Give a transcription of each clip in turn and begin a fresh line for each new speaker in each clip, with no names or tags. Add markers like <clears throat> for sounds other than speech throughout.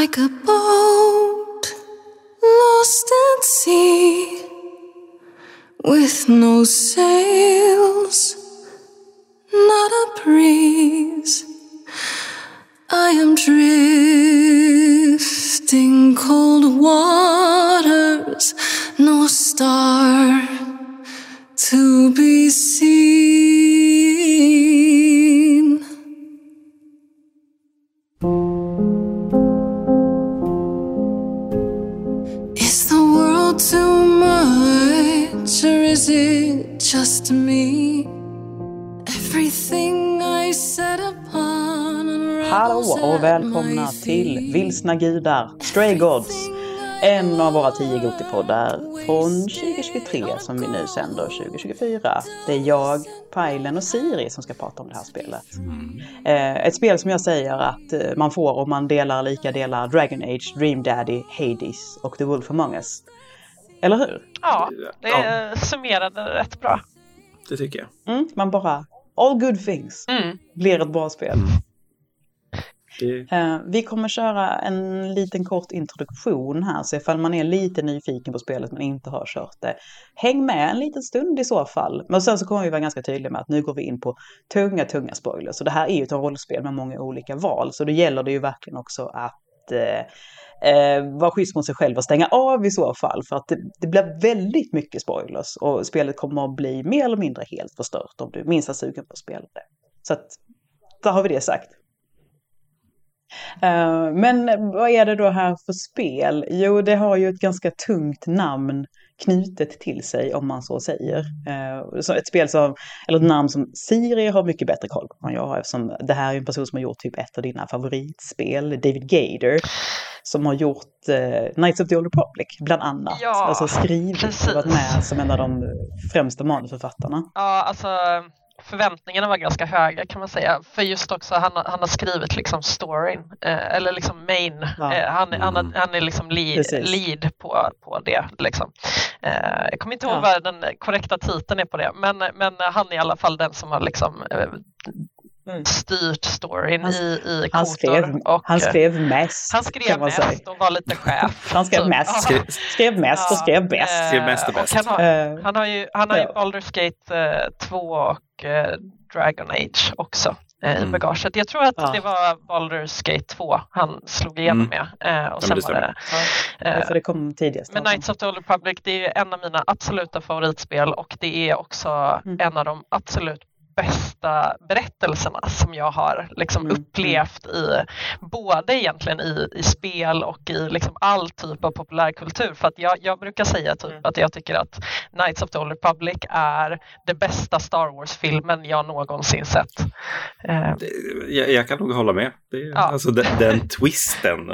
like a boat lost at sea with no sails, not a breeze. I am drifting cold waters, no star to be
Hallå och välkomna till. Vilsna Gudar, Stray Gods. En av våra tio Gotipoddar från 2023 som vi nu sänder 2024. Det är jag, Pajlen och Siri som ska prata om det här spelet. Eh, ett spel som jag säger att eh, man får om man delar lika delar Dragon Age, Dream Daddy, Hades och The Wolf Among Us. Eller hur?
Ja, det
Ja.
summerade rätt bra.
Det tycker jag.
Mm, man bara, all good things
Mm.
blir ett bra spel.
Det,
eh, Vi kommer köra en liten kort introduktion här, så ifall man är lite nyfiken på spelet men inte har kört det, häng med en liten stund i så fall. Men sen så kommer vi vara ganska tydliga med att nu går vi in på tunga, tunga spoilers. Så det här är ju ett rollspel med många olika val, så då gäller det ju verkligen också att eh, eh, vara schysst mot sig själv och stänga av i så fall, för att det, det blir väldigt mycket spoilers och spelet kommer att bli mer eller mindre helt förstört om du minst är sugen på att spela det. Så att, då har vi det sagt. Eh, Men vad är det då här för spel? Jo, det har ju ett ganska tungt namn knutet till sig om man så säger. Eh, Så ett spel som, eller ett namn som Siri har mycket bättre koll på än jag har eftersom det här är en person som har gjort typ ett av dina favoritspel, David Gader, som har gjort eh, Knights of the Old Republic bland annat.
Ja,
alltså skrivit och varit
precis.
med som en av de främsta manusförfattarna.
Ja, alltså förväntningarna var ganska höga kan man säga. För just också han, har- han har skrivit liksom storyn, eh, eller liksom main.
Ja.
Eh, han, han,
Mm.
har- han är liksom lead,
Precis.
lead på, på det. Liksom. Eh, jag kommer inte ihåg
Ja.
vad den korrekta titeln är på det, men, men han är i alla fall den som har liksom eh,
Mm.
styrt storyn
Han-
i, i
Han skrev,
och,
han skrev mest,
han
kan
skrev mest och var lite chef. <laughs>
Han skrev
typ.
mest.
Ja.
skrev,
Skrev mest och
Ja,
skrev bäst.
eh,
Skrev mest och bäst.
Han har,
Eh,
han har ju, han har ju
Ja.
Baldur's Gate eh, 2 och eh, Dragon Age också i
Mm.
bagaget. Jag tror att
Ja.
det var Baldur's Gate 2 han slog igenom
Mm.
med. Och sen
det
var det,
Ja,
eh,
för det kom tidigast.
men Knights of the Old Republic det är en av mina absoluta favoritspel och det är också
Mm.
en av de absolut bästa berättelserna som jag har liksom
Mm,
upplevt i både egentligen i, i spel och i liksom all typ av populärkultur. För att jag, jag brukar säga typ
Mm.
att jag tycker att Knights of the Old Republic är det bästa Star Wars-filmen jag någonsin sett. Eh,
det, jag, jag kan nog hålla med. Det,
Ja.
Alltså den, den <laughs> twisten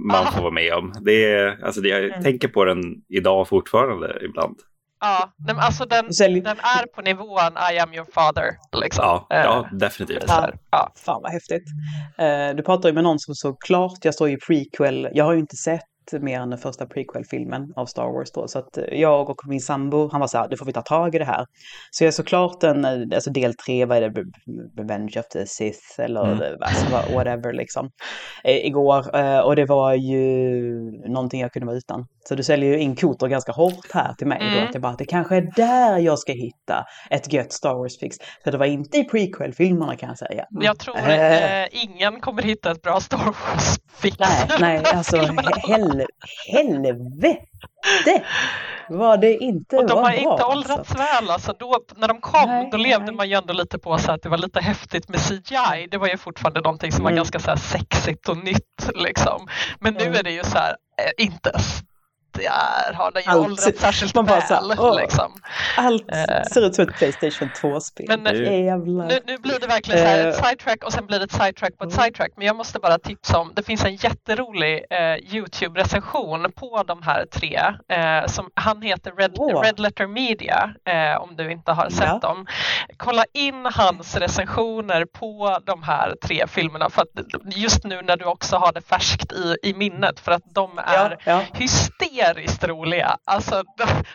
man får vara med om. Det alltså det, jag
Mm.
tänker på den idag fortfarande ibland.
Ja, men alltså den,
Sälj-
den är på nivån I am your father. Liksom.
Ja,
Eh,
ja definitivt.
så här, ja.
Fan vad häftigt. Eh, du pratar ju med någon som såklart, jag står ju prequel, jag har ju inte sett mer än den första prequel-filmen av Star Wars då. Så att eh, jag och min sambo, han var så här, nu får vi ta tag i det här. Så jag är såklart en, eh, alltså del tre, vad är det, Revenge of the Sith eller
Mm.
det- alltså, whatever liksom. Eh, igår, eh, och det var ju någonting jag kunde vara utan. Så du säljer ju in kotor ganska hårt här till mig då,
Mm.
att jag bara, det kanske är där jag ska hitta ett gött Star Wars-fix. Så det var inte i prequel-filmerna kan jag säga.
Jag tror
Eh.
eh, ingen kommer hitta ett bra Star Wars-fix.
Nej, nej, alltså <laughs>
Filmerna.
Hel, helvete vad det inte
Och de
var
har
bra.
inte åldrats
alltså.
väl. Alltså då, när de kom
Nej,
då levde
nej.
man ju ändå lite på så att det var lite häftigt med CGI. Det var ju fortfarande någonting som var
Mm.
ganska så sexigt och nytt. Liksom. Men nu
Mm.
är det ju så här, eh, inte ens där har den ju
Allt-
åldrats särskilt
man bara
väl.
åh.
liksom.
Allt
Eh.
ser ut som ett Playstation 2-spel.
Men,
eh.
Nu, nu blir det verkligen så här, ett
Eh.
sidetrack och sen blir det ett sidetrack på ett
Mm.
sidetrack. Men jag måste bara tipsa om, det finns en jätterolig eh, Youtube-recension på de här tre. Eh, som, han heter Red,
Åh.
Red Letter Media, eh, om du inte har sett
Ja.
dem. Kolla in hans recensioner på de här tre filmerna. För just nu när du också har det färskt i, i minnet. För att de är
ja, ja.
hysteriskt roliga. Alltså,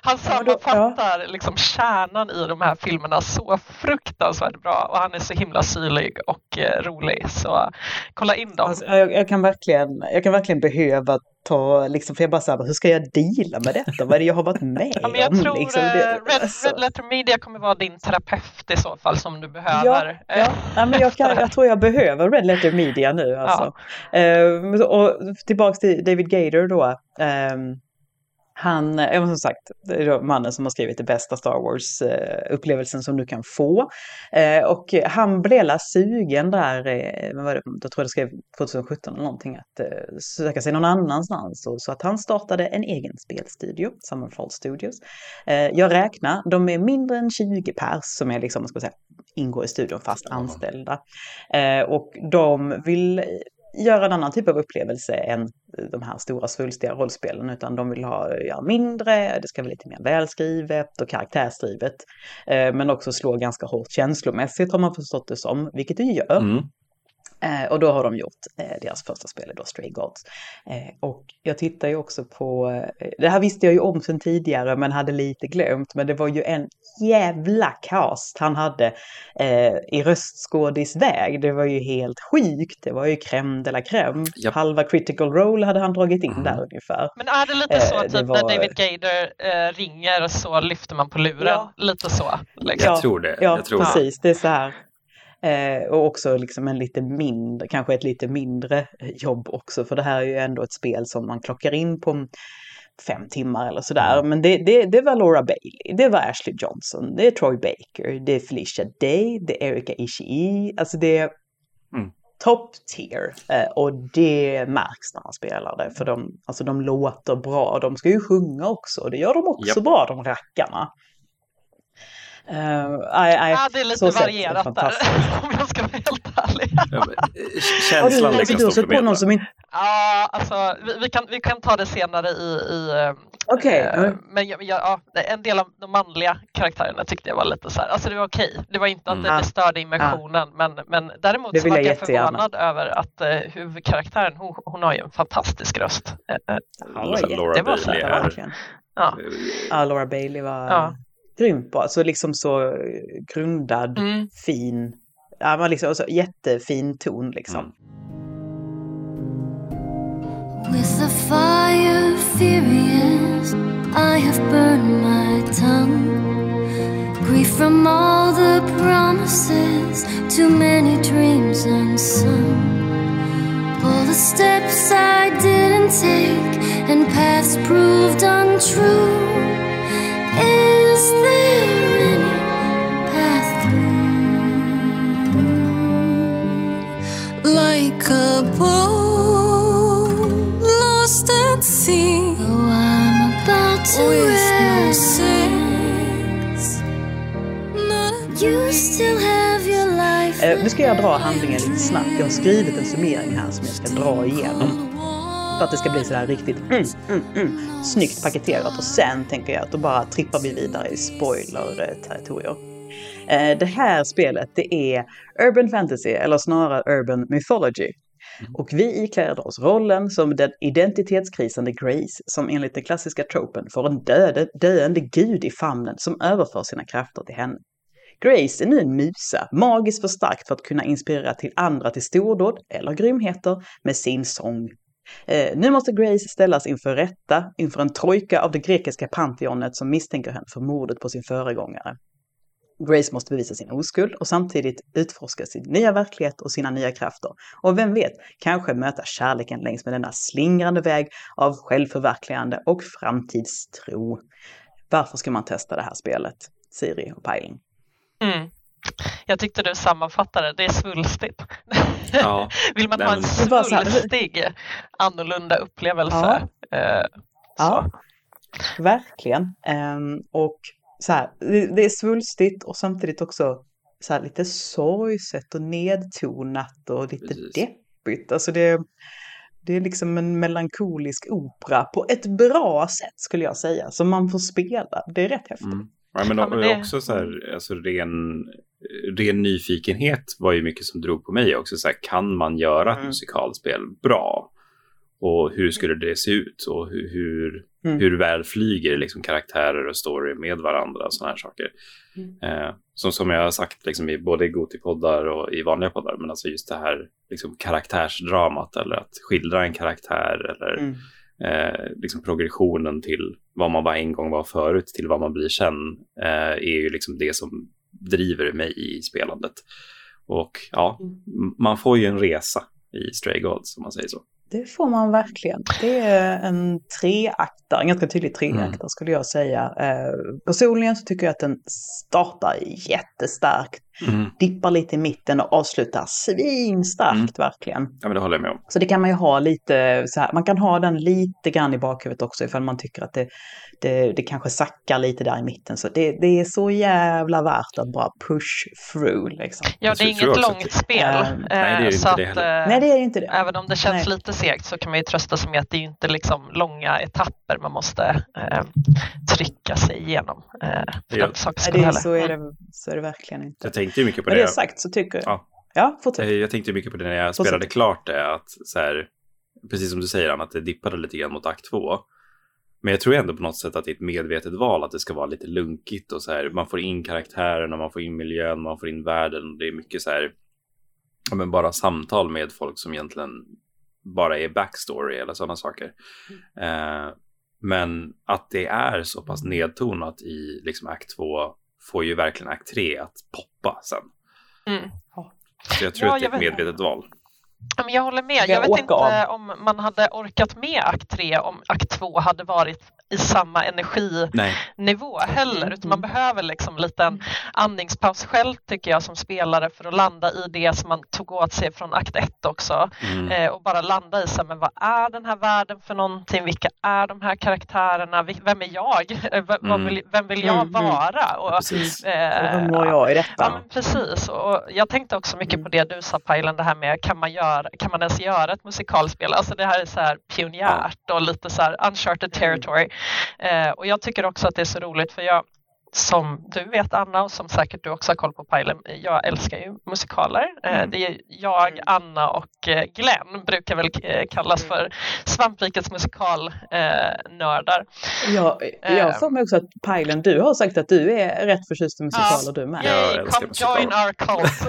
han sammanfattar liksom kärnan i de här filmerna så fruktansvärt bra och han är så himla syrlig och eh, rolig. Så kolla in dem.
Alltså, jag, jag, kan verkligen, jag kan verkligen behöva ta, liksom, för jag bara så här, hur ska jag deala med detta? Vad är det jag har varit <laughs> med
ja, men jag tror
liksom,
det, Red, alltså. Red, Letter Media kommer vara din terapeut i så fall som du behöver.
Ja, ja. ja men jag, kan, jag tror jag behöver Red Letter Media nu alltså. Ja. Uh, och tillbaks till David Gator då. Um, han, ja, som sagt, det är mannen som har skrivit det bästa Star Wars-upplevelsen som du kan få. Eh, och han blev sugen där, eh, vad var det, jag tror jag skrev 2017 eller någonting, att eh, söka sig någon annanstans. så att han startade en egen spelstudio, Summerfall Studios. Jag räknar, de är mindre än 20 pers som är liksom, ska säga, ingår i studion fast anställda. Och de vill göra en annan typ av upplevelse än eh, de här stora svulstiga rollspelen utan de vill ha eh, ja, mindre, det ska vara lite mer välskrivet och karaktärsdrivet. Eh, men också slå ganska hårt känslomässigt har man förstått det som, vilket det gör. Mm. Eh, och då har de gjort eh, deras första spel, då Stray Gods. Eh, och jag tittar ju också på, eh, det här visste jag ju om sedan tidigare men hade lite glömt, men det var ju en jävla cast han hade eh, i röstskådisväg. Det var ju helt sjukt, det var ju crème de la crème. Yep. Halva critical role hade han dragit in mm. där ungefär.
Men är det lite så eh, typ var... när David Gader ringer så lyfter man på luren? Ja. Lite så?
Liksom. Jag tror det.
Ja,
jag tror
precis. Det är så här. Eh, och också liksom en lite mindre, kanske ett lite mindre jobb också, för det här är ju ändå ett spel som man klockar in på fem timmar eller sådär. Mm. Men det, det, det var Laura Bailey, det var Ashley Johnson, det är Troy Baker, det är Felicia Day, det är Erika Ishii. Alltså det är mm. top tier. Eh, och det märks när han spelar det. För de, alltså de låter bra. De ska ju sjunga också. Och det gör de också yep. bra, de rackarna.
Uh, I, I, ja, det är lite varierat där, <laughs> om jag ska vara helt ärlig.
Eh, känslan
du,
liksom
du på någon som inte...
Ja, alltså vi, vi, kan, vi kan ta det senare i... i
eh, Okej. Okay. Uh,
men ja, ja, en del av de manliga karaktärerna tyckte jag var lite så här, alltså det var okej. Okay. Det var inte att mm. det störde immersionen, ja. men, men däremot så var jag, jag förvånad över att uh, huvudkaraktären, hon, hon har ju en fantastisk röst. Uh,
ja, Laura det var Bailey är...
Ja. ja, Laura Bailey var... Ja grymt bra. Så liksom så grundad, mm. fin, ja, men liksom, så jättefin ton liksom. Mm. With the fire furious I have burned my tongue Grief from all the promises Too many dreams unsung All the steps I didn't take And paths proved untrue nu ska jag dra handlingen lite snabbt. Jag har skrivit en summering här som jag ska dra igenom. För att det ska bli sådär riktigt mm, mm, mm, snyggt paketerat. Och sen tänker jag att då bara trippar vi vidare i spoiler-territorier. Eh, det här spelet det är Urban Fantasy, eller snarare Urban Mythology. Mm. Och vi ikläder oss rollen som den identitetskrisande Grace som enligt den klassiska tropen får en döde, döende gud i famnen som överför sina krafter till henne. Grace är nu en musa, magiskt för starkt för att kunna inspirera till andra till stordåd eller grymheter med sin sång Eh, nu måste Grace ställas inför rätta inför en trojka av det grekiska pantheonet som misstänker henne för mordet på sin föregångare. Grace måste bevisa sin oskuld och samtidigt utforska sin nya verklighet och sina nya krafter. Och vem vet, kanske möta kärleken längs med denna slingrande väg av självförverkligande och framtidstro. Varför ska man testa det här spelet? Siri och Pajling?
Mm. Jag tyckte du sammanfattade det, är svulstigt. Ja, <laughs> Vill man ha en svulstig annorlunda upplevelse?
Ja, eh, ja verkligen. Um, och så här, det, det, är svulstigt och samtidigt också så här, lite sorgset och nedtonat och lite Precis. deppigt. Alltså det, det är liksom en melankolisk opera på ett bra sätt skulle jag säga, som man får spela. Det är rätt häftigt. Mm.
Ja, men, ja, men det... också så här, alltså ren, ren nyfikenhet var ju mycket som drog på mig också. Så här, kan man göra ett mm. musikalspel bra? Och hur skulle det se ut? Och hur, hur, mm. hur väl flyger liksom karaktärer och story med varandra och sådana här saker. Mm. Eh, som, som jag har sagt liksom, i både i Gotipoddar och i vanliga poddar, men alltså just det här liksom, karaktärsdramat eller att skildra en karaktär eller mm. eh, liksom progressionen till vad man var en gång var förut till vad man blir sen eh, är ju liksom det som driver mig i spelandet. Och ja, mm. man får ju en resa i Stray Gods om man säger så.
Det får man verkligen. Det är en treaktare, en ganska tydlig treaktare mm. skulle jag säga. Eh, personligen så tycker jag att den startar jättestarkt Mm. Dippar lite i mitten och avslutar svinstarkt mm. verkligen.
Ja men det håller jag med om.
Så det kan man ju ha lite så här, man kan ha den lite grann i bakhuvudet också ifall man tycker att det, det, det kanske sackar lite där i mitten. Så det, det är så jävla värt att bara push through liksom.
Ja det är inget långt spel. Äh,
nej det är ju inte
att,
det heller.
Nej det är inte det.
Även om det känns nej. lite segt så kan man ju trösta sig med att det är inte liksom långa etapper man måste äh, trycka sig igenom.
Ja. det, det, så, är det, så är det verkligen inte
tänkte mycket på
det.
Med
det sagt så tycker jag... Ja, ja fortsätt.
Eh, jag tänkte mycket på det när jag fortsätt. spelade klart det. Att så här, precis som du säger, Anna, att det dippade lite grann mot akt två. Men jag tror ändå på något sätt att det är ett medvetet val att det ska vara lite lunkigt och så här. Man får in karaktärerna, man får in miljön, man får in världen. Det är mycket så här, ja, men bara samtal med folk som egentligen bara är backstory eller sådana saker. Mm. Eh, men att det är så pass nedtonat i liksom akt två får ju verkligen akt 3 att poppa sen. Mm. Så jag tror ja, att det är ett medvetet val.
Jag håller med. Jag vet inte om man hade orkat med akt 3 om akt 2 hade varit i samma energinivå heller. Mm. Utan man behöver liksom lite en andningspaus själv tycker jag som spelare för att landa i det som man tog åt sig från akt 1 också. Mm. Eh, och bara landa i så här, men vad är den här världen för någonting? Vilka är de här karaktärerna? Vem är jag? <laughs> Eh, v mm. vill, vem vill jag mm, mm. vara? Och,
precis. Eh, och vem mår jag i detta?
Ja, precis. Och jag tänkte också mycket på det du sa Pajlen, det här med kan man, göra, kan man ens göra ett musikalspel? Alltså det här är så här pionjärt och lite så här uncharted territory. Eh, och jag tycker också att det är så roligt för jag som du vet Anna och som säkert du också har koll på Pajlen, jag älskar ju musikaler. Eh, mm. Det är jag, mm. Anna och eh, Glenn brukar väl eh, kallas mm. för Svamprikets musikalnördar.
Ja, jag får mig också att Pajlen, du har sagt att du är rätt förtjust i musikaler ja, du med.
Yay, jag come join our cult.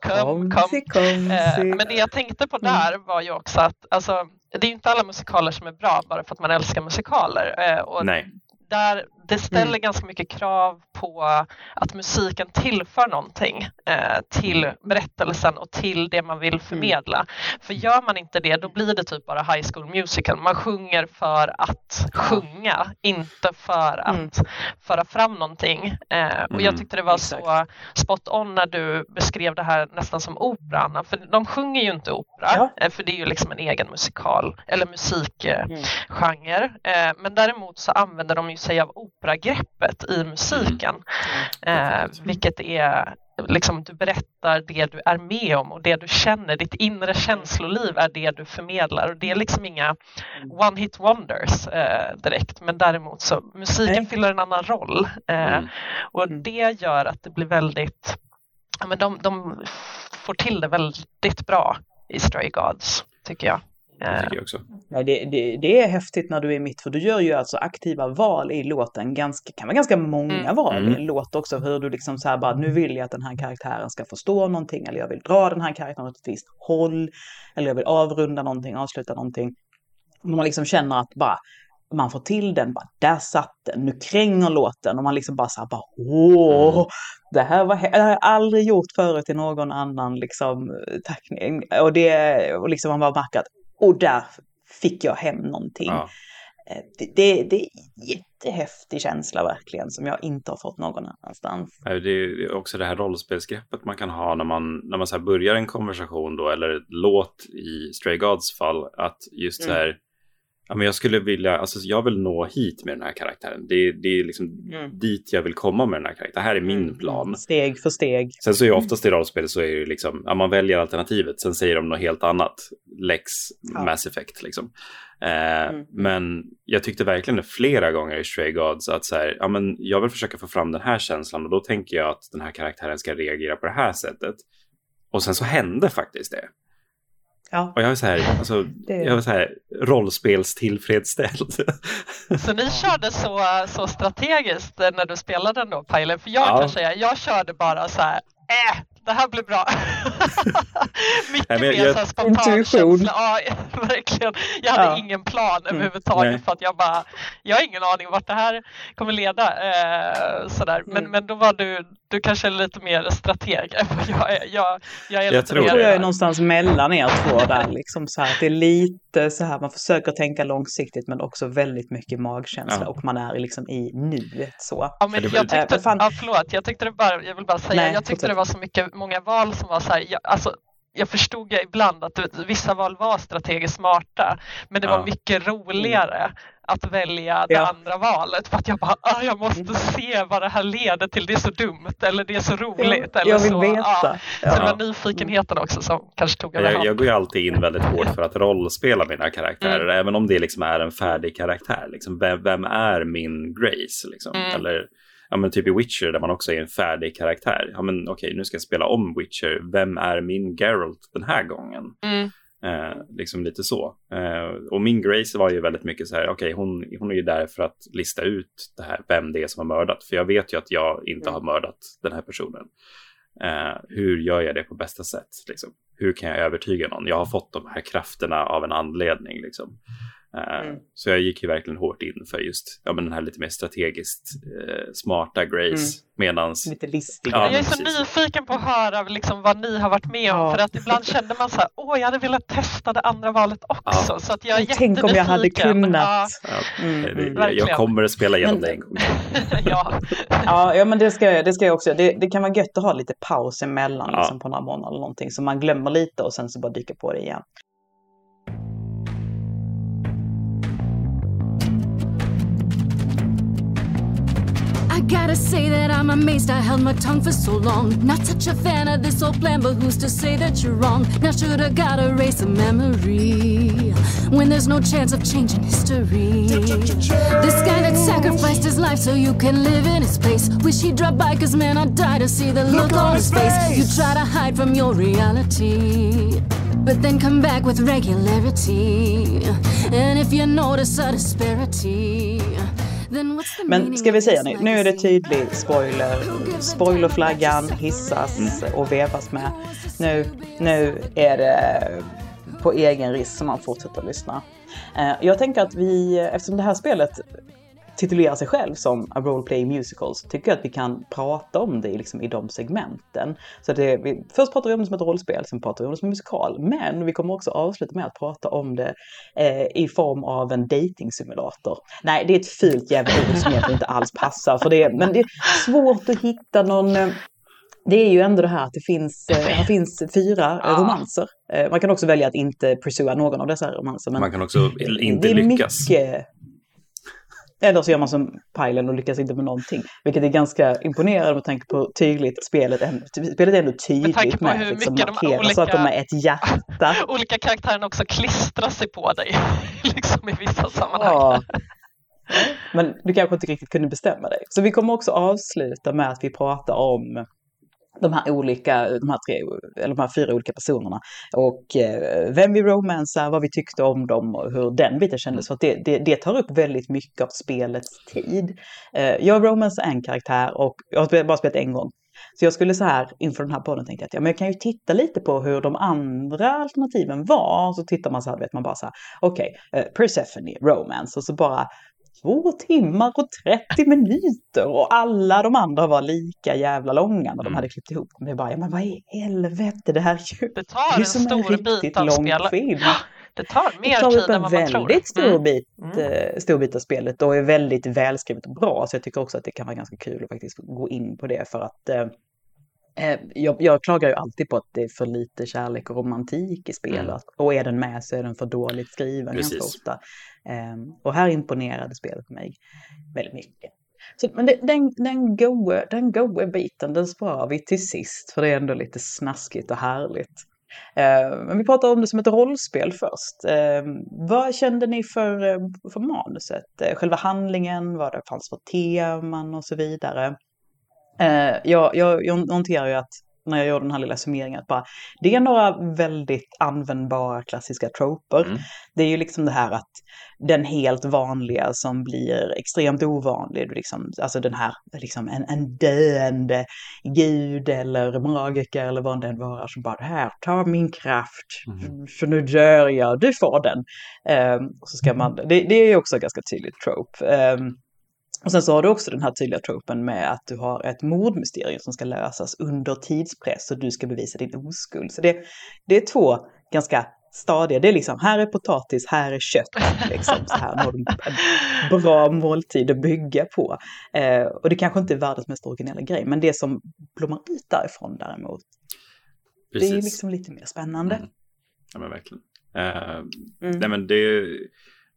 <laughs> kom, kom. kom. Men det jag tänkte på mm. där var ju också att alltså, det är inte alla musikaler som är bra bara för att man älskar musikaler. Och
Nej
där det ställer mm. ganska mycket krav på att musiken tillför någonting eh, till mm. berättelsen och till det man vill mm. förmedla. Mm. För gör man inte det då blir det typ bara High School Musical. Man sjunger för att sjunga, inte för att mm. föra fram någonting. Eh, och jag tyckte det var Exakt. så spot on när du beskrev det här nästan som operan. För de sjunger ju inte opera, ja. eh, för det är ju liksom en egen musikal eller musikgenre. Eh, men däremot så använder de ju sig av operagreppet i musiken. Mm. Eh, vilket är liksom du berättar det du är med om och det du känner, ditt inre känsloliv är det du förmedlar och det är liksom inga one hit wonders eh, direkt men däremot så musiken Nej. fyller en annan roll eh, mm. och mm. det gör att det blir väldigt, ja men de, de får till det väldigt bra i Stray Gods tycker jag.
Det tycker jag också.
Ja, det, det, det, är häftigt när du är mitt, för du gör ju alltså aktiva val i låten. Ganska, kan vara ganska många mm. val i en mm. låt också. Hur du liksom så här bara, nu vill jag att den här karaktären ska förstå någonting. Eller jag vill dra den här karaktären åt ett visst håll. Eller jag vill avrunda någonting, avsluta någonting. Man liksom känner att bara, man får till den, bara där satt den, nu kränger låten och man liksom bara så här bara åh, mm. det här var, det har jag aldrig gjort förut i någon annan liksom tackning. Och det, och liksom man bara märker att och där fick jag hem någonting. Ja. Eh, det, det, det, är jättehäftig känsla verkligen som jag inte har fått någon annanstans.
Det är också det här rollspelsgreppet man kan ha när man, när man så börjar en konversation då eller låt i Stray Gods fall att just mm. så här ja, men jag skulle vilja, alltså jag vill nå hit med den här karaktären. Det, det är liksom mm. dit jag vill komma med den här karaktären. Det här är min mm. plan.
Steg för steg.
Sen så är mm. oftast i rollspel så är det liksom, ja, man väljer alternativet, sen säger de något helt annat. Lex ja. Mass Effect liksom. Eh, mm. Men jag tyckte verkligen det flera gånger i Stray Gods att så här, ja, men jag vill försöka få fram den här känslan och då tänker jag att den här karaktären ska reagera på det här sättet. Och sen så hände faktiskt det. Ja. Och jag är så här, alltså, det... jag är så här rollspelstillfredsställd.
Så ni körde så, så strategiskt när du spelade den då, Pajlen? För jag ja. kan säga, jag körde bara så här, äh, det här blir bra. <laughs> Mycket Nej, mer jag, spontan känsla. Ja, <laughs> verkligen. Jag hade ja. ingen plan mm. överhuvudtaget Nej. för att jag bara, jag har ingen aning vart det här kommer leda. Eh, sådär. Men, mm. men då var du, du kanske är lite mer strateg än vad jag är. Jag, jag, är jag
lite tror mer, jag är någonstans mellan er två där. Liksom så här. Det är lite så här, man försöker tänka långsiktigt men också väldigt mycket magkänsla ja. och man är liksom i nuet så.
Ja, men jag tyckte, äh, fan... ja, förlåt, jag tyckte det bara, jag vill bara säga, Nej, jag tyckte fortsätt. det var så mycket många val som var så här, jag, alltså, jag förstod ibland att vissa val var strategiskt smarta, men det ja. var mycket roligare mm. Att välja det ja. andra valet för att jag bara, ah, jag måste mm. se vad det här leder till, det är så dumt eller det är så roligt. Ja, eller
jag vill
så.
veta.
Ja. Så det var nyfikenheten också som kanske tog
över jag, jag går ju alltid in väldigt hårt för att rollspela mina karaktärer, mm. även om det liksom är en färdig karaktär. Liksom, vem, vem är min Grace? Liksom? Mm. Eller ja men typ i Witcher där man också är en färdig karaktär. Ja men okej, nu ska jag spela om Witcher. Vem är min Geralt den här gången? Mm. Eh, liksom lite så. Eh, och min Grace var ju väldigt mycket så här, okej okay, hon, hon är ju där för att lista ut det här, vem det är som har mördat. För jag vet ju att jag inte har mördat den här personen. Eh, hur gör jag det på bästa sätt? Liksom? Hur kan jag övertyga någon? Jag har fått de här krafterna av en anledning. Liksom. Eh, mm. Så jag gick ju verkligen hårt in för just ja, men den här lite mer strategiskt eh, smarta Grace. Mm. Medans,
lite listig.
Ja, jag är så nyfiken på att höra liksom, vad ni har varit med om. Ja. För att ibland kände man så här, åh jag hade velat testa det andra valet också. Ja. Så att jag är
Tänk om jag hade kunnat.
Ja. Mm, mm. Jag kommer att spela igenom men, det en gång. <laughs>
ja. ja, men det ska, jag, det ska jag också. Det, det kan vara gött att ha lite paus emellan liksom, på några månader eller någonting. Så man glömmer lite och sen så bara dyker på det igen. I gotta say that I'm amazed I held my tongue for so long. Not such a fan of this old plan, but who's to say that you're wrong? Now should I gotta erase a memory when there's no chance of changing history? This guy that sacrificed his life so you can live in his place. Wish he'd drop by, cause man, I'd die to see the look, look on his face. face. You try to hide from your reality but then come back with regularity. And if you notice a disparity, Men ska vi säga nu, nu är det tydlig spoiler. Spoilerflaggan hissas mm. och vevas med. Nu, nu är det på egen risk som man fortsätter att lyssna. Eh, jag tänker att vi, eftersom det här spelet titulerar sig själv som A Role Playing Musical så tycker jag att vi kan prata om det liksom i de segmenten. Så det, vi, först pratar vi om det som ett rollspel, sen pratar vi om det som en musikal. Men vi kommer också avsluta med att prata om det eh, i form av en dating-simulator. Nej, det är ett fult jävla ord som egentligen inte alls passar för det. Men det är svårt att hitta någon eh, det är ju ändå det här att det finns, eh, det finns fyra ja. romanser. Eh, man kan också välja att inte pursua någon av dessa romanser. Men
man kan också inte lyckas. Mycket,
eller så gör man som Pajlen och lyckas inte med någonting. Vilket är ganska imponerande med tanke på tydligt spelet. Spelet är ändå tydligt med, hur liksom, mycket de olika, så att de är ett hjärta. <laughs>
olika karaktärerna också klistrar sig på dig. <laughs> liksom i vissa sammanhang. Ja.
Men du kanske inte riktigt kunde bestämma dig. Så vi kommer också avsluta med att vi pratar om de här olika, de här, tre, eller de här fyra olika personerna. Och eh, vem vi romansar, vad vi tyckte om dem och hur den biten kändes. Så det, det, det, tar upp väldigt mycket av spelets tid. Eh, jag romansar en karaktär och jag har bara spelat en gång. Så jag skulle så här inför den här podden tänkte jag att ja, men jag kan ju titta lite på hur de andra alternativen var. Så tittar man så här, vet man bara så här, okej, okay, eh, Persephone, romance och så bara två timmar och 30 minuter och alla de andra var lika jävla långa när de mm. hade klippt ihop dem. Jag bara, ja, men vad i helvete, det här är ju,
det tar det är som en, en riktigt lång spel. film. <gasps> Det tar mer
det tar
tid än vad man tror.
Det väldigt stor, mm. bit, mm. Eh, stor bit av spelet och är väldigt välskrivet och bra. Så jag tycker också att det kan vara ganska kul att faktiskt gå in på det för att eh jag, jag, klagar ju alltid på att det är för lite kärlek och romantik i spelet. Mm. Och är den med så är den för dåligt skriven ganska ofta. Um, och här imponerade spelet mig väldigt mycket. Så, men det, den, den, goa, den biten, den sparar vi till sist, för det är ändå lite snaskigt och härligt. Uh, men vi pratar om det som ett rollspel först. Uh, vad kände ni för, uh, för manuset? Uh, själva handlingen, vad det fanns för teman och så vidare. Jag, jag, jag noterar ju att när jag gjorde den här lilla summeringen. Att bara, det är några väldigt användbara klassiska troper. Mm. Det är ju liksom det här att den helt vanliga som blir extremt ovanlig, liksom, alltså den här, liksom en, en döende gud eller magiker eller vad den var som bara, här, ta min kraft, mm. för nu dör jag, du får den. Um, så ska man, det, det är också ganska tydligt trope. Um, och sen så har du också den här tydliga tropen med att du har ett mordmysterium som ska lösas under tidspress och du ska bevisa din oskuld. Så det, det är två ganska stadiga, det är liksom här är potatis, här är kött. Liksom, så här har en bra måltid att bygga på. Eh, och det kanske inte är världens mest originella grej, men det som blommar ut därifrån däremot, Precis. det är liksom lite mer spännande. Mm.
Ja men verkligen. Uh, mm. Nej men det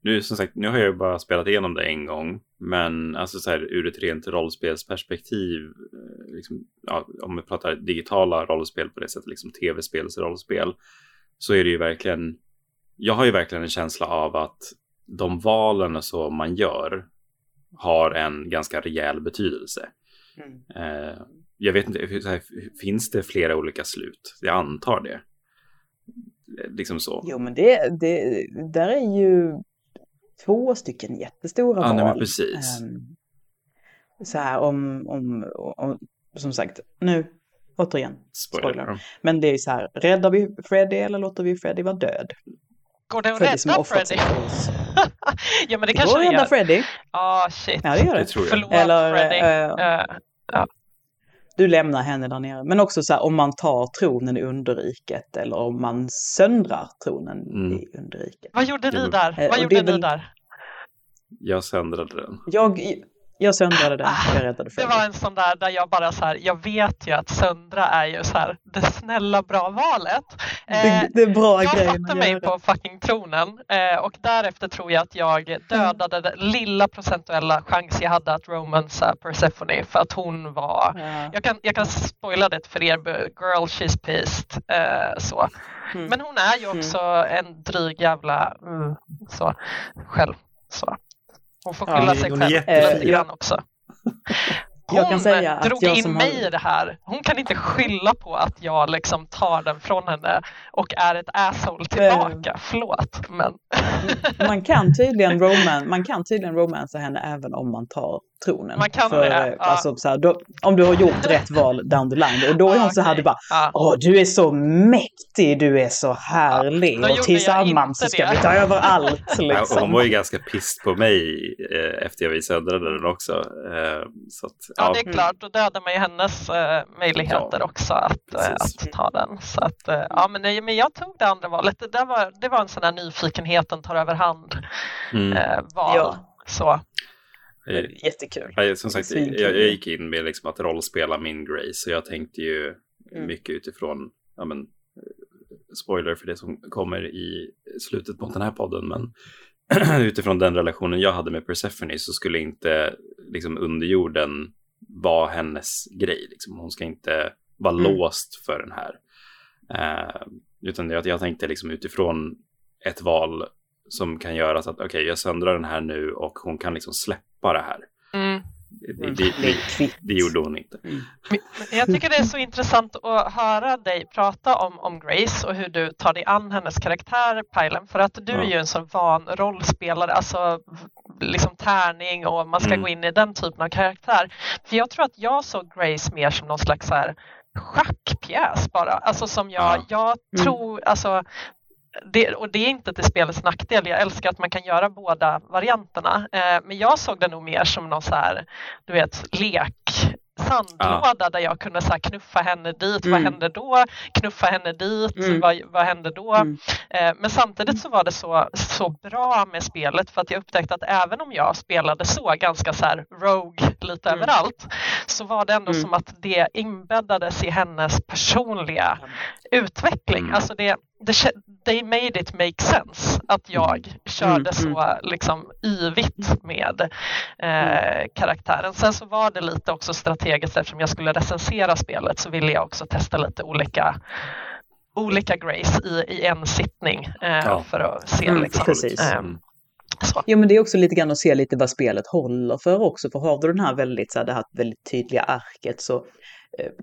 nu som sagt, nu har jag bara spelat igenom det en gång, men alltså så här ur ett rent rollspelsperspektiv, eh, liksom, ja, om vi pratar digitala rollspel på det sättet, liksom tv-spelsrollspel, så är det ju verkligen, jag har ju verkligen en känsla av att de valen som man gör har en ganska rejäl betydelse. Mm. Eh, jag vet inte, finns det flera olika slut? Jag antar det. Liksom så.
Jo, men det, det där är ju två stycken jättestora
ja, val. Precis. Um,
så här om, om, om, som sagt, nu återigen, spoiler. spoiler. Men det är ju så här, räddar vi Freddy eller låter vi Freddy vara död?
Går det att rädda Freddy? <laughs> ja men det kanske
det gör. Går rädda Freddy?
Ah oh, shit.
Ja det gör det. det
tror jag. Förlåt eller, Freddy. Uh, uh,
ja. Du lämnar henne där nere. Men också så här om man tar tronen i underriket eller om man söndrar tronen mm. i underriket.
Vad gjorde ni där? Vad gjorde ni där?
Jag söndrade den.
Jag, jag söndrade den, ah, jag räddade
för Det var en sån där där jag bara så här, jag vet ju att söndra är ju så här det snälla bra valet.
Eh, det, är bra
jag satte mig på fucking tronen eh, och därefter tror jag att jag dödade den lilla procentuella chans jag hade att romansa Persephone för att hon var, ja. jag, kan, jag kan spoila det för er, girl she's pissed. Eh, så. Mm. Men hon är ju mm. också mm. en dryg jävla mm, så, själv. Så. Hon får skylla ja, sig själv lite grann också. Hon drog in mig har... i det här. Hon kan inte skylla på att jag liksom tar den från henne och är ett asshole tillbaka. Förlåt, men...
man, kan tydligen roman, man kan tydligen romansa henne även om man tar tronen.
Man kan För, det. Ja.
Alltså, så här, då, om du har gjort rätt val down the line. Och då är hon okay. så här, du bara, ja. åh du är så mäktig, du är så härlig. Ja. Och tillsammans så ska det. vi ta över allt. Liksom.
Ja, hon var ju ganska pist på mig eh, efter jag söndrade den också. Eh, så att,
ja. det är klart. Då dödar man ju hennes eh, möjligheter också att, eh, att ta den. Så att, eh, ja, men, nej, men jag tog det andra valet. Det, där var, det var en sån här nyfikenheten tar över hand mm. Eh, val. Så.
Eh, jättekul.
Ja, som sagt, jag, jag, gick in med liksom att rollspela min Grace. Så jag tänkte ju mm. mycket utifrån, ja men, spoiler för det som kommer i slutet på den här podden, men <clears throat> utifrån den relationen jag hade med Persephone så skulle inte liksom underjorden vara hennes grej. Liksom. Hon ska inte vara mm. låst för den här. Uh, utan jag, jag tänkte liksom utifrån ett val som kan göra så att okej, okay, jag söndrar den här nu och hon kan liksom släppa det här. Mm. Det, det, det, det, gjorde hon inte. Mm.
Jag tycker det är så intressant att höra dig prata om, om Grace och hur du tar dig an hennes karaktär, Pajlen. För att du ja. är ju en så van rollspelare, alltså liksom tärning och man ska mm. gå in i den typen av karaktär. För jag tror att jag såg Grace mer som någon slags så här schackpjäs bara. Alltså som jag, ja. jag mm. tror, alltså det, och det är inte till spelets nackdel. Jag älskar att man kan göra båda varianterna. Eh, men jag såg det nog mer som någon så här, du vet, lek sandlåda ja. där jag kunde så knuffa henne dit, mm. vad hände då? Knuffa henne dit, mm. vad, vad hände då? Mm. Eh, men samtidigt så var det så, så bra med spelet för att jag upptäckte att även om jag spelade så ganska så här rogue lite mm. överallt så var det ändå mm. som att det inbäddades i hennes personliga utveckling. Mm. Alltså det, det, they made it make sense att jag körde så liksom yvigt med eh, karaktären. Sen så var det lite också strategiskt eftersom jag skulle recensera spelet så ville jag också testa lite olika olika Grace i, i en sittning eh, ja. för att se.
Mm, liksom, eh, Så. Ja, men det är också lite grann att se lite vad spelet håller för också. För har du den här väldigt, så här, det här väldigt tydliga arket så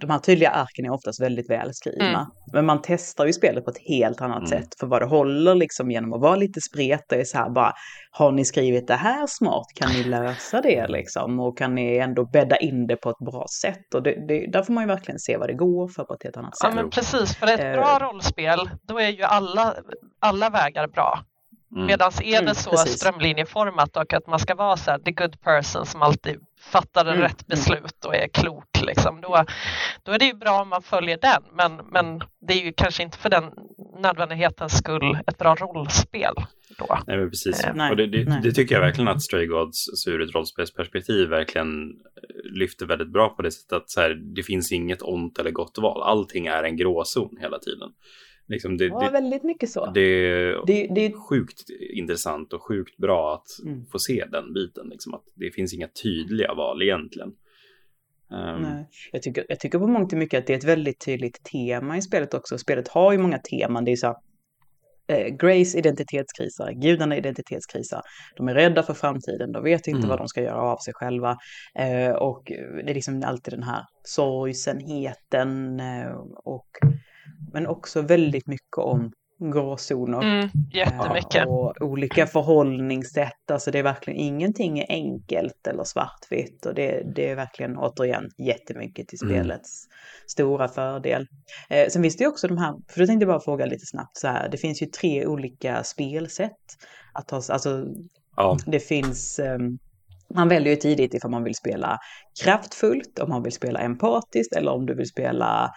de här tydliga arken är oftast väldigt välskrivna. Mm. Men man testar ju spelet på ett helt annat mm. sätt för vad det håller liksom genom att vara lite spretig. Så här bara, har ni skrivit det här smart? Kan ni lösa det liksom? Och kan ni ändå bädda in det på ett bra sätt? Och det, det, där får man ju verkligen se vad det går för på ett helt annat sätt.
Ja men precis, för ett bra uh, rollspel då är ju alla, alla vägar bra. Mm. Medan är det mm, så precis. strömlinjeformat och att man ska vara så här, the good person som alltid fattar mm. rätt beslut och är klok, liksom, då, då är det ju bra om man följer den. Men, men det är ju kanske inte för den nödvändighetens skull ett bra rollspel. Då.
Nej, men precis. Eh, och det, det, det, tycker jag verkligen att Stray Gods ur ett rollspelsperspektiv verkligen eh, lyfter väldigt bra på det sättet att så här, det finns inget ont eller gott val. Allting är en gråzon hela tiden.
Liksom det, ja, det, väldigt mycket så.
Det, det, det är sjukt intressant och sjukt bra att mm. få se den biten. Liksom att det finns inga tydliga val egentligen.
Um, Nej. Jag, tycker, jag tycker på mångt och mycket att det är ett väldigt tydligt tema i spelet också. Spelet har ju många teman. Det är så eh, Grace identitetskrisar, gudarna identitetskrisar. De är rädda för framtiden, de vet inte mm. vad de ska göra av sig själva. Eh, och det är liksom alltid den här sorgsenheten eh, och men också väldigt mycket om gråzoner. Mm,
jättemycket.
Och olika förhållningssätt. Alltså det är verkligen ingenting är enkelt eller svartvitt. Och det, det är verkligen återigen jättemycket till mm. spelets mm. stora fördel. Eh, sen finns det ju också de här, för då tänkte jag bara fråga lite snabbt så här. Det finns ju tre olika spelsätt. Att ta, alltså, ja. det finns um, man väljer ju tidigt ifall man vill spela kraftfullt, om man vill spela empatiskt eller om du vill spela eh,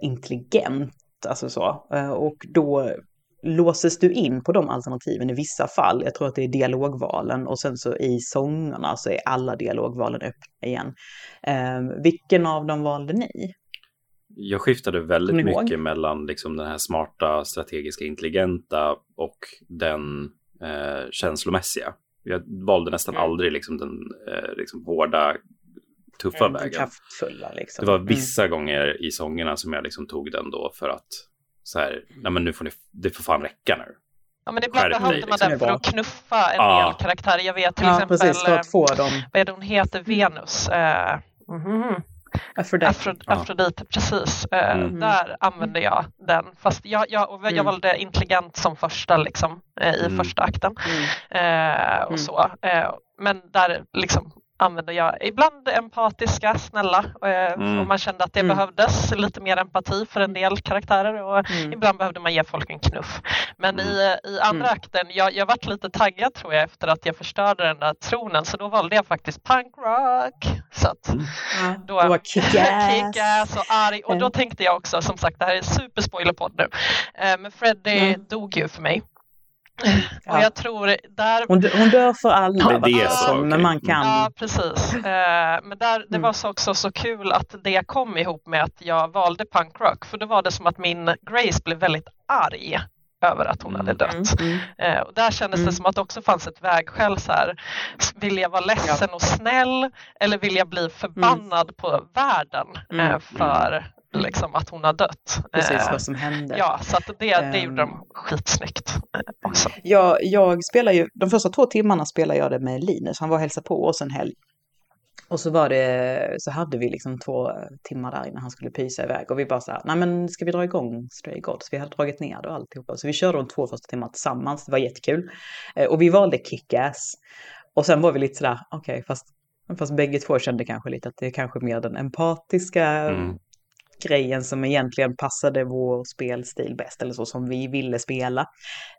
intelligent. Alltså så. Eh, och då låses du in på de alternativen i vissa fall. Jag tror att det är dialogvalen och sen så i sångerna så är alla dialogvalen öppna igen. Eh, vilken av dem valde ni?
Jag skiftade väldigt mycket ihåg? mellan liksom den här smarta, strategiska, intelligenta och den eh, känslomässiga. Jag valde nästan mm. aldrig liksom den eh, liksom hårda tuffa mm, vägen.
Kraftfulla liksom.
Det var vissa mm. gånger i sångerna som jag liksom tog den då för att så här, nej men nu får ni, det får fan räcka nu.
Ja men ibland behövde man liksom. den för att knuffa en ja. del karaktärer. Jag vet till ja, exempel, precis, för att få dem. vad är det hon heter, Venus. Uh, mm -hmm. Aphrodite. Afro, Afrodite, precis. Eh, mm. Där använde jag den. Fast jag, jag, jag mm. valde intelligent som första liksom, eh, i mm. första akten. Mm. Eh, och mm. så. Eh, men där liksom använder jag ibland empatiska, snälla. Eh, mm. Och man kände att det mm. behövdes lite mer empati för en del karaktärer och mm. ibland behövde man ge folk en knuff. Men i, mm. i andra mm. akten, jag, jag varit lite taggad tror jag efter att jag förstörde den där tronen så då valde jag faktiskt punk rock. Så att
mm. då, då <laughs>
kick-ass och arg och då tänkte jag också, som sagt det här är superspoilerpodd nu, eh, men Freddie dog ju för mig. Ja. Och jag tror där...
Hon, hon dör för alla, ja, det är så, okay. men man kan...
Ja, precis. Eh, men där, det mm. var också så kul att det kom ihop med att jag valde punkrock, för då var det som att min Grace blev väldigt arg över att hon hade mm. dött. Mm. Mm. och där kändes mm. det som att det också fanns ett vägskäl så här, vill jag vara ledsen ja. och snäll eller vill jag bli förbannad mm. på världen eh, mm. för liksom, att hon har dött.
Precis eh, vad som hände.
Ja, så att det, det gjorde de skitsnyggt eh, också.
Jag, jag spelar ju, de första två timmarna spelar jag det med Linus, han var och hälsade på oss en helg. Och så var det, så hade vi liksom två timmar där innan han skulle pysa iväg och vi bara så här, nej men ska vi dra igång Stray Gods? Vi hade dragit ner det och alltihopa. Så vi körde de två första timmarna tillsammans, det var jättekul. Eh, och vi valde Kick-Ass. Och sen var vi lite sådär, okej, okay, fast, fast bägge två kände kanske lite att det är kanske mer den empatiska mm grejen som egentligen passade vår spelstil bäst, eller så som vi ville spela.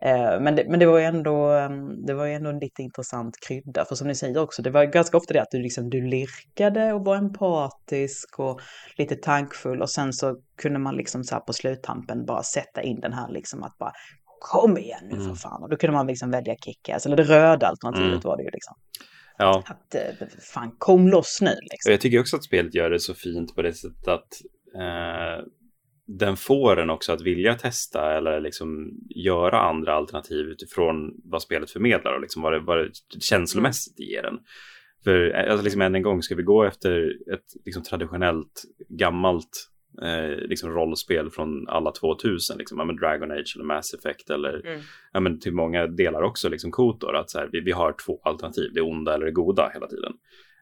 Eh, men, det, men det var ju ändå, mm, det var ju ändå en lite intressant krydda, för som ni säger också, det var ganska ofta det att du liksom, du lirkade och var empatisk och lite tankfull och sen så kunde man liksom så här på sluttampen bara sätta in den här liksom att bara kom igen nu för mm. fan. Och då kunde man liksom välja kickass, eller det röda alternativet mm. var det ju liksom.
Ja.
Att eh, fan kom loss nu liksom.
Jag tycker också att spelet gör det så fint på det sättet att eh, den får en också att vilja testa eller liksom göra andra alternativ utifrån vad spelet förmedlar och liksom vad, det, vad det känslomässigt ger en. För alltså liksom än en gång, ska vi gå efter ett liksom traditionellt gammalt eh, liksom rollspel från alla 2000, liksom, ja, men Dragon Age eller Mass Effect eller mm. ja, men till många delar också liksom Kotor, att så här, vi, vi har två alternativ, det onda eller det goda hela tiden.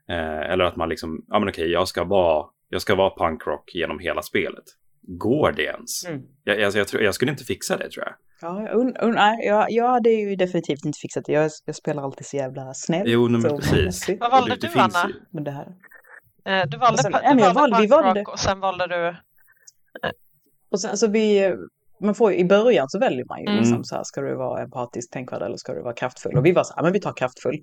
Eh, eller att man liksom, ja men okej, jag ska vara, jag ska vara punkrock genom hela spelet. Går det ens? Mm. Jag, alltså, jag, jag, jag skulle inte fixa det tror jag.
Ja, un, un, nej, jag, jag hade ju definitivt inte fixat det. Jag, jag spelar alltid så jävla snällt.
Jo, men precis.
Vad valde det, du, Anna?
Men det här.
Eh, du valde, sen, du valde, valde vi valde, och sen valde du...
Och sen, alltså vi, man får, I början så väljer man ju mm. liksom så här, ska du vara empatisk, tänkvärd eller ska du vara kraftfull? Och vi var så här, men vi tar kraftfull.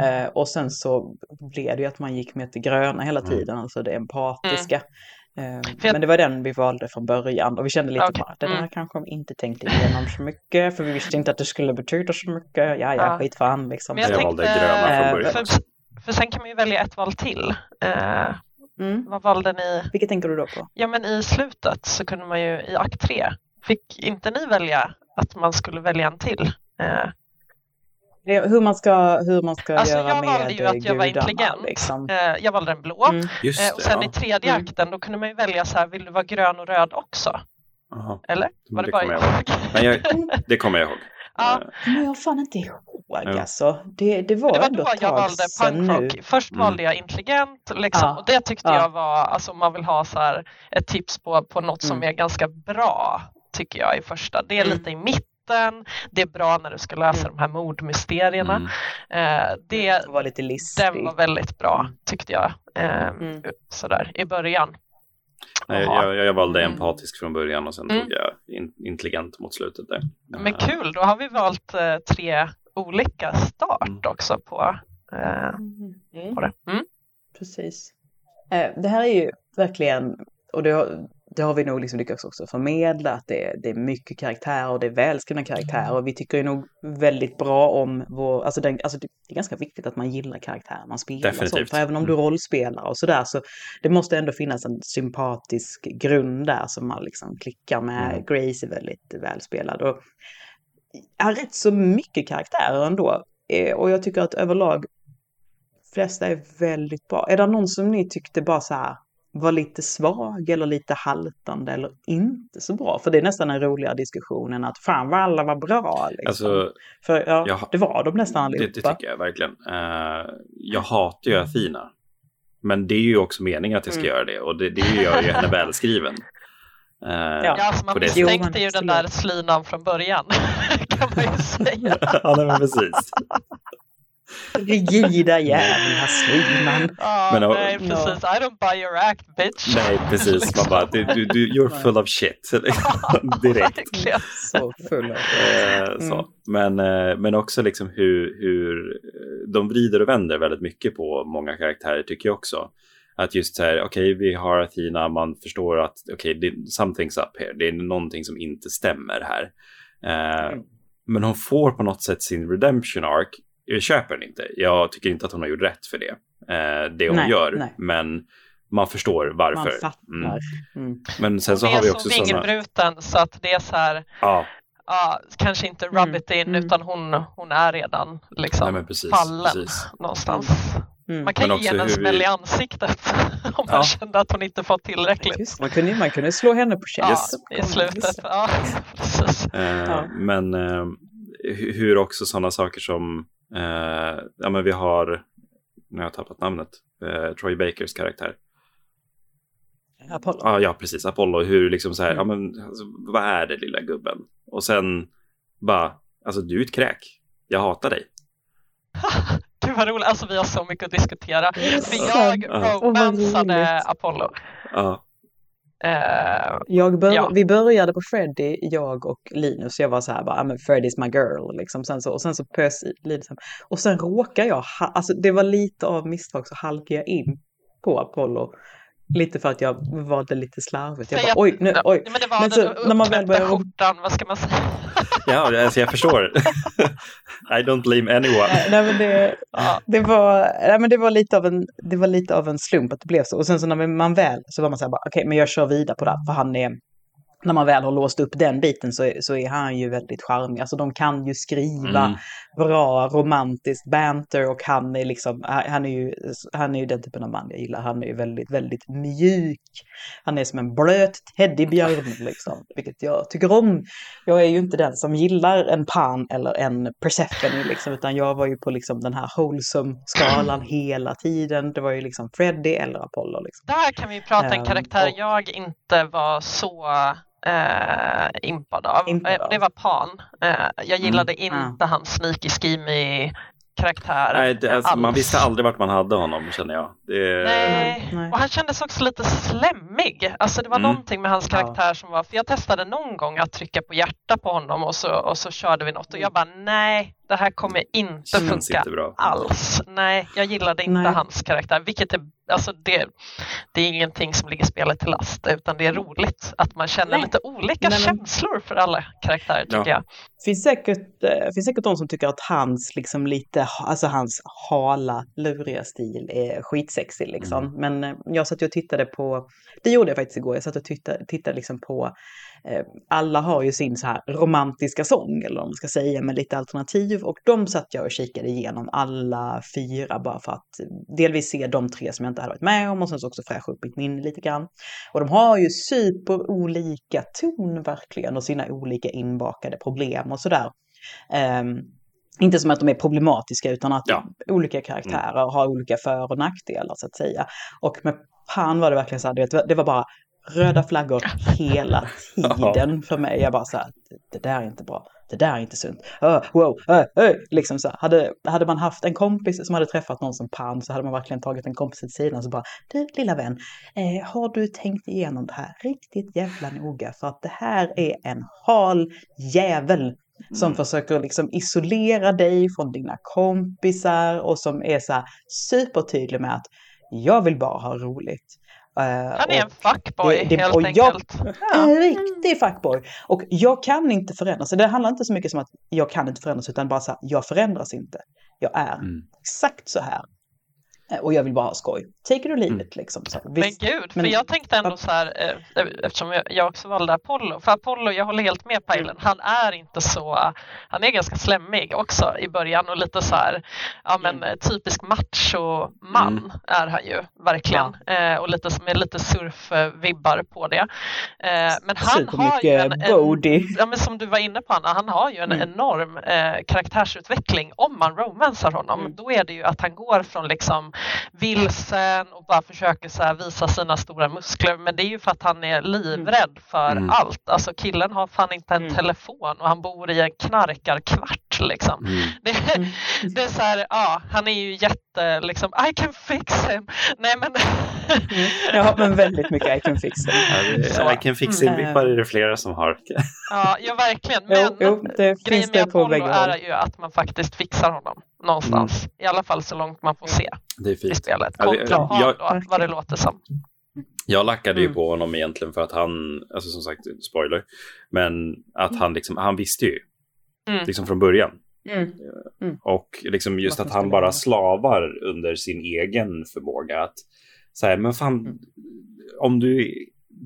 Eh, och sen så blev det ju att man gick med till gröna hela mm. tiden, mm. alltså det empatiska. Mm. Eh, men det var den vi valde från början och vi kände lite okay. bara att den här mm. kanske de inte tänkte igenom så mycket för vi visste inte att det skulle betyda så mycket. Ja, ja, ja. skit fan liksom.
Men jag, jag tänkte, valde gröna från början. För, för sen kan man ju välja ett val till. Uh, mm. Vad valde ni?
Vilket tänker du då på?
Ja, men i slutet så kunde man ju i akt 3, fick inte ni välja att man skulle välja en till? Uh,
hur man ska, hur man ska alltså, göra
jag
med
valde ju att jag var intelligent. Liksom. Eh, jag valde den blå. Mm. Det, och sen ja. i tredje mm. akten då kunde man ju välja så här, vill du vara grön och röd också? Aha. Eller? Var det, det bara jag?
Men jag, det kommer jag ihåg.
Ja. Men jag har fan inte ihåg ja. alltså. Det, det var, det var ändå då
jag valde punkrock. Först mm. valde jag intelligent liksom, ja. och det tyckte ja. jag var, alltså om man vill ha så här, ett tips på, på något som mm. är ganska bra tycker jag i första. Det är mm. lite i mitt natten. Det är bra när du ska lösa mm. de här mordmysterierna. Mm. Eh, det,
var lite listig.
Den var väldigt bra mm. tyckte jag. Eh, mm. Sådär i början.
Nej, jag, jag, valde mm. empatisk från början och sen mm. tog jag in, intelligent mot slutet där.
Men kul, då har vi valt eh, tre olika start mm. också på, eh, på det.
Precis. Eh, det här är ju verkligen, och det det har vi nog liksom lyckats också förmedla, att det är, det är mycket karaktär och det är välskrivna karaktärer. Och vi tycker ju nog väldigt bra om vår, alltså, den, alltså det är ganska viktigt att man gillar karaktärer man spelar. Definitivt. För även om du mm. rollspelar och sådär så det måste ändå finnas en sympatisk grund där som man liksom klickar med. Mm. Grace är väldigt välspelad och har rätt så mycket karaktärer ändå. Eh, och jag tycker att överlag flesta är väldigt bra. Är det någon som ni tyckte bara så här, var lite svag eller lite haltande eller inte så bra. För det är nästan en roligare diskussion än att fan vad alla var bra. Liksom. Alltså, För ja, jag, det var de nästan allihopa.
Det, det tycker jag verkligen. Uh, jag hatar ju Athena. Men det är ju också meningen att jag ska mm. göra det och det, det gör ju henne välskriven.
Uh, ja, alltså man misstänkte ju den där slinan från början. <laughs> kan man ju <laughs> säga.
ja, men precis.
Rigida jävla slinan.
Oh, men, nej, precis. No. I don't buy your act, bitch.
Nej, precis. Man bara, du, du, du, you're full of shit. <laughs> Direkt.
så full av
eh, så. Men, eh, men också liksom hur, hur de vrider och vänder väldigt mycket på många karaktärer tycker jag också. Att just så här, okej, okay, vi har Athena, man förstår att okej, okay, something's up here. Det är någonting som inte stämmer här. Eh, mm. Men hon får på något sätt sin redemption arc jag köper den inte. Jag tycker inte att hon har gjort rätt för det. Eh, det hon nej, gör. Nej. Men man förstår varför. Man
fattar. Mm.
Mm. Men sen så har vi också
sådana... Hon är så vingelbruten så att det är så här. Ja. Ja, kanske inte rub mm. it in mm. utan hon, hon är redan liksom Nej, precis, fallen precis. någonstans. Mm. Man kan ge henne en smäll vi... i ansiktet <laughs> om man ja. kände att hon inte fått tillräckligt.
Man kunde, man kunde slå henne på käften.
Ja, i slutet. Ja, <laughs>
eh, ja. Men eh, hur också sådana saker som Eh, ja, men vi har, nu har jag tappat namnet, eh, Troy Bakers karaktär.
Apollo.
Ja, ja, precis. Apollo. Hur liksom så här, mm. ja men alltså, vad är det lilla gubben? Och sen bara, alltså du är ett kräk. Jag hatar dig. <laughs>
Gud vad roligt, alltså vi har så mycket att diskutera. För jag romansade Apollo.
Ja.
Uh, bör ja. Vi började på Freddy, jag och Linus. Jag var så här bara, men Freddy's my girl. Liksom. Sen så, och sen så pös Linus hem. Och sen råkar jag, alltså det var lite av misstag så halkade jag in på Apollo. Lite för att jag valde lite slarvigt. Jag bara, oj, nu, oj.
Men det var men så, den när man väl börjar... skjortan, vad ska man säga?
Ja, alltså jag förstår. <laughs> I don't blame anyone.
Nej, men det, det, var, nej, men det, var lite av en, det var lite av en slump att det blev så. Och sen så när man väl så var man så här, okej, okay, men jag kör vidare på det, för han är, när man väl har låst upp den biten så, så är han ju väldigt charmig. Alltså de kan ju skriva mm. bra romantiskt banter och han är liksom, han är ju, han är ju den typen av man jag gillar. Han är ju väldigt, väldigt mjuk. Han är som en blöt teddybjörn <laughs> liksom, vilket jag tycker om. Jag är ju inte den som gillar en Pan eller en Persephone liksom, utan jag var ju på liksom den här wholesome-skalan <clears throat> hela tiden. Det var ju liksom Freddy eller Apollo. Liksom.
Där kan vi prata en ehm, karaktär um, och, jag inte var så eh, impad av. Impad av. Det var Pan. Eh, jag gillade mm. inte mm. hans sneaky schemy karaktär.
Nej, det, alltså, man visste aldrig vart man hade honom känner jag.
Det... Nej. och han kändes också lite slemmig. Alltså det var mm. någonting med hans karaktär ja. som var, för jag testade någon gång att trycka på hjärta på honom och så, och så körde vi något och jag bara nej, det här kommer inte funka inte alls. Nej, jag gillade inte nej. hans karaktär, vilket är, alltså det, det är ingenting som ligger spelet till last, utan det är roligt att man känner nej. lite olika nej, men... känslor för alla karaktärer tycker ja. jag.
Finns säkert, äh, finns säkert de som tycker att hans, liksom lite, alltså hans hala, luriga stil är skitsexig liksom. Mm. Men äh, jag satt och tittade på, det gjorde jag faktiskt igår, jag satt och tittade, tittade liksom på Eh, alla har ju sin så här romantiska sång, eller vad man ska säga, med lite alternativ. Och de satt jag och kikade igenom alla fyra bara för att delvis se de tre som jag inte hade varit med om och sen så också fräscha upp mitt minne lite grann. Och de har ju super olika ton verkligen och sina olika inbakade problem och sådär. Um, inte som att de är problematiska utan att ja. olika karaktärer mm. har olika för och nackdelar så att säga. Och med Pan var det verkligen så här, det var bara röda flaggor <laughs> hela tiden för mig. Jag bara så här, det där är inte bra. Det där är inte sunt. Uh, wow, uh, uh. Liksom så hade, hade man haft en kompis som hade träffat någon som Pan så hade man verkligen tagit en kompis till sidan och så bara, du lilla vän, eh, har du tänkt igenom det här riktigt jävla noga? För att det här är en hal jävel som mm. försöker liksom isolera dig från dina kompisar och som är så här supertydlig med att jag vill bara ha roligt.
Uh, Han är en fuckboy det, det, helt och enkelt.
Jag, ja. En riktig fuckboy. Och jag kan inte förändras. Det handlar inte så mycket som att jag kan inte förändras utan bara så här, jag förändras inte. Jag är mm. exakt så här. Eh, och jag vill bara ha skoj. Take it or leave mm. it liksom. Så,
men gud, men, för jag tänkte ändå så här, eh, eftersom jag också valde Apollo, för Apollo, jag håller helt med Pajlen, han är inte så, han är ganska slemmig också i början och lite så här, ja men mm. typisk macho-man mm. är han ju verkligen ja. eh, och lite med lite surfvibbar på det. Eh, men han har ju en, en, ja, men som du var inne på Anna, han har ju en mm. enorm eh, karaktärsutveckling om man romansar honom. Mm. Då är det ju att han går från liksom vilsen och bara försöker så visa sina stora muskler. Men det är ju för att han är livrädd för mm. allt. Alltså killen har fan inte en mm. telefon och han bor i en knarkarkvart liksom. Mm. <laughs> Det, mm. det, är så här, ja, han är ju jätte liksom, I can fix him. Nej men.
Mm. <laughs> ja men väldigt mycket I can fix him.
Ja, I can fix him vippar är det flera som har.
ja, ja verkligen. Men jo, jo, det grejen med Apollo är ju att man faktiskt fixar honom någonstans. Mm. I alla fall så långt man får se
det är fint.
i spelet. Kontra ja, jag, då, vad det låter som.
Jag lackade ju mm. på honom egentligen för att han, alltså som sagt, spoiler, men att han liksom, han visste ju. Mm. Liksom från början. Mm. Mm. Och liksom just att han bara slavar under sin egen förmåga att så här, men fan, mm. om du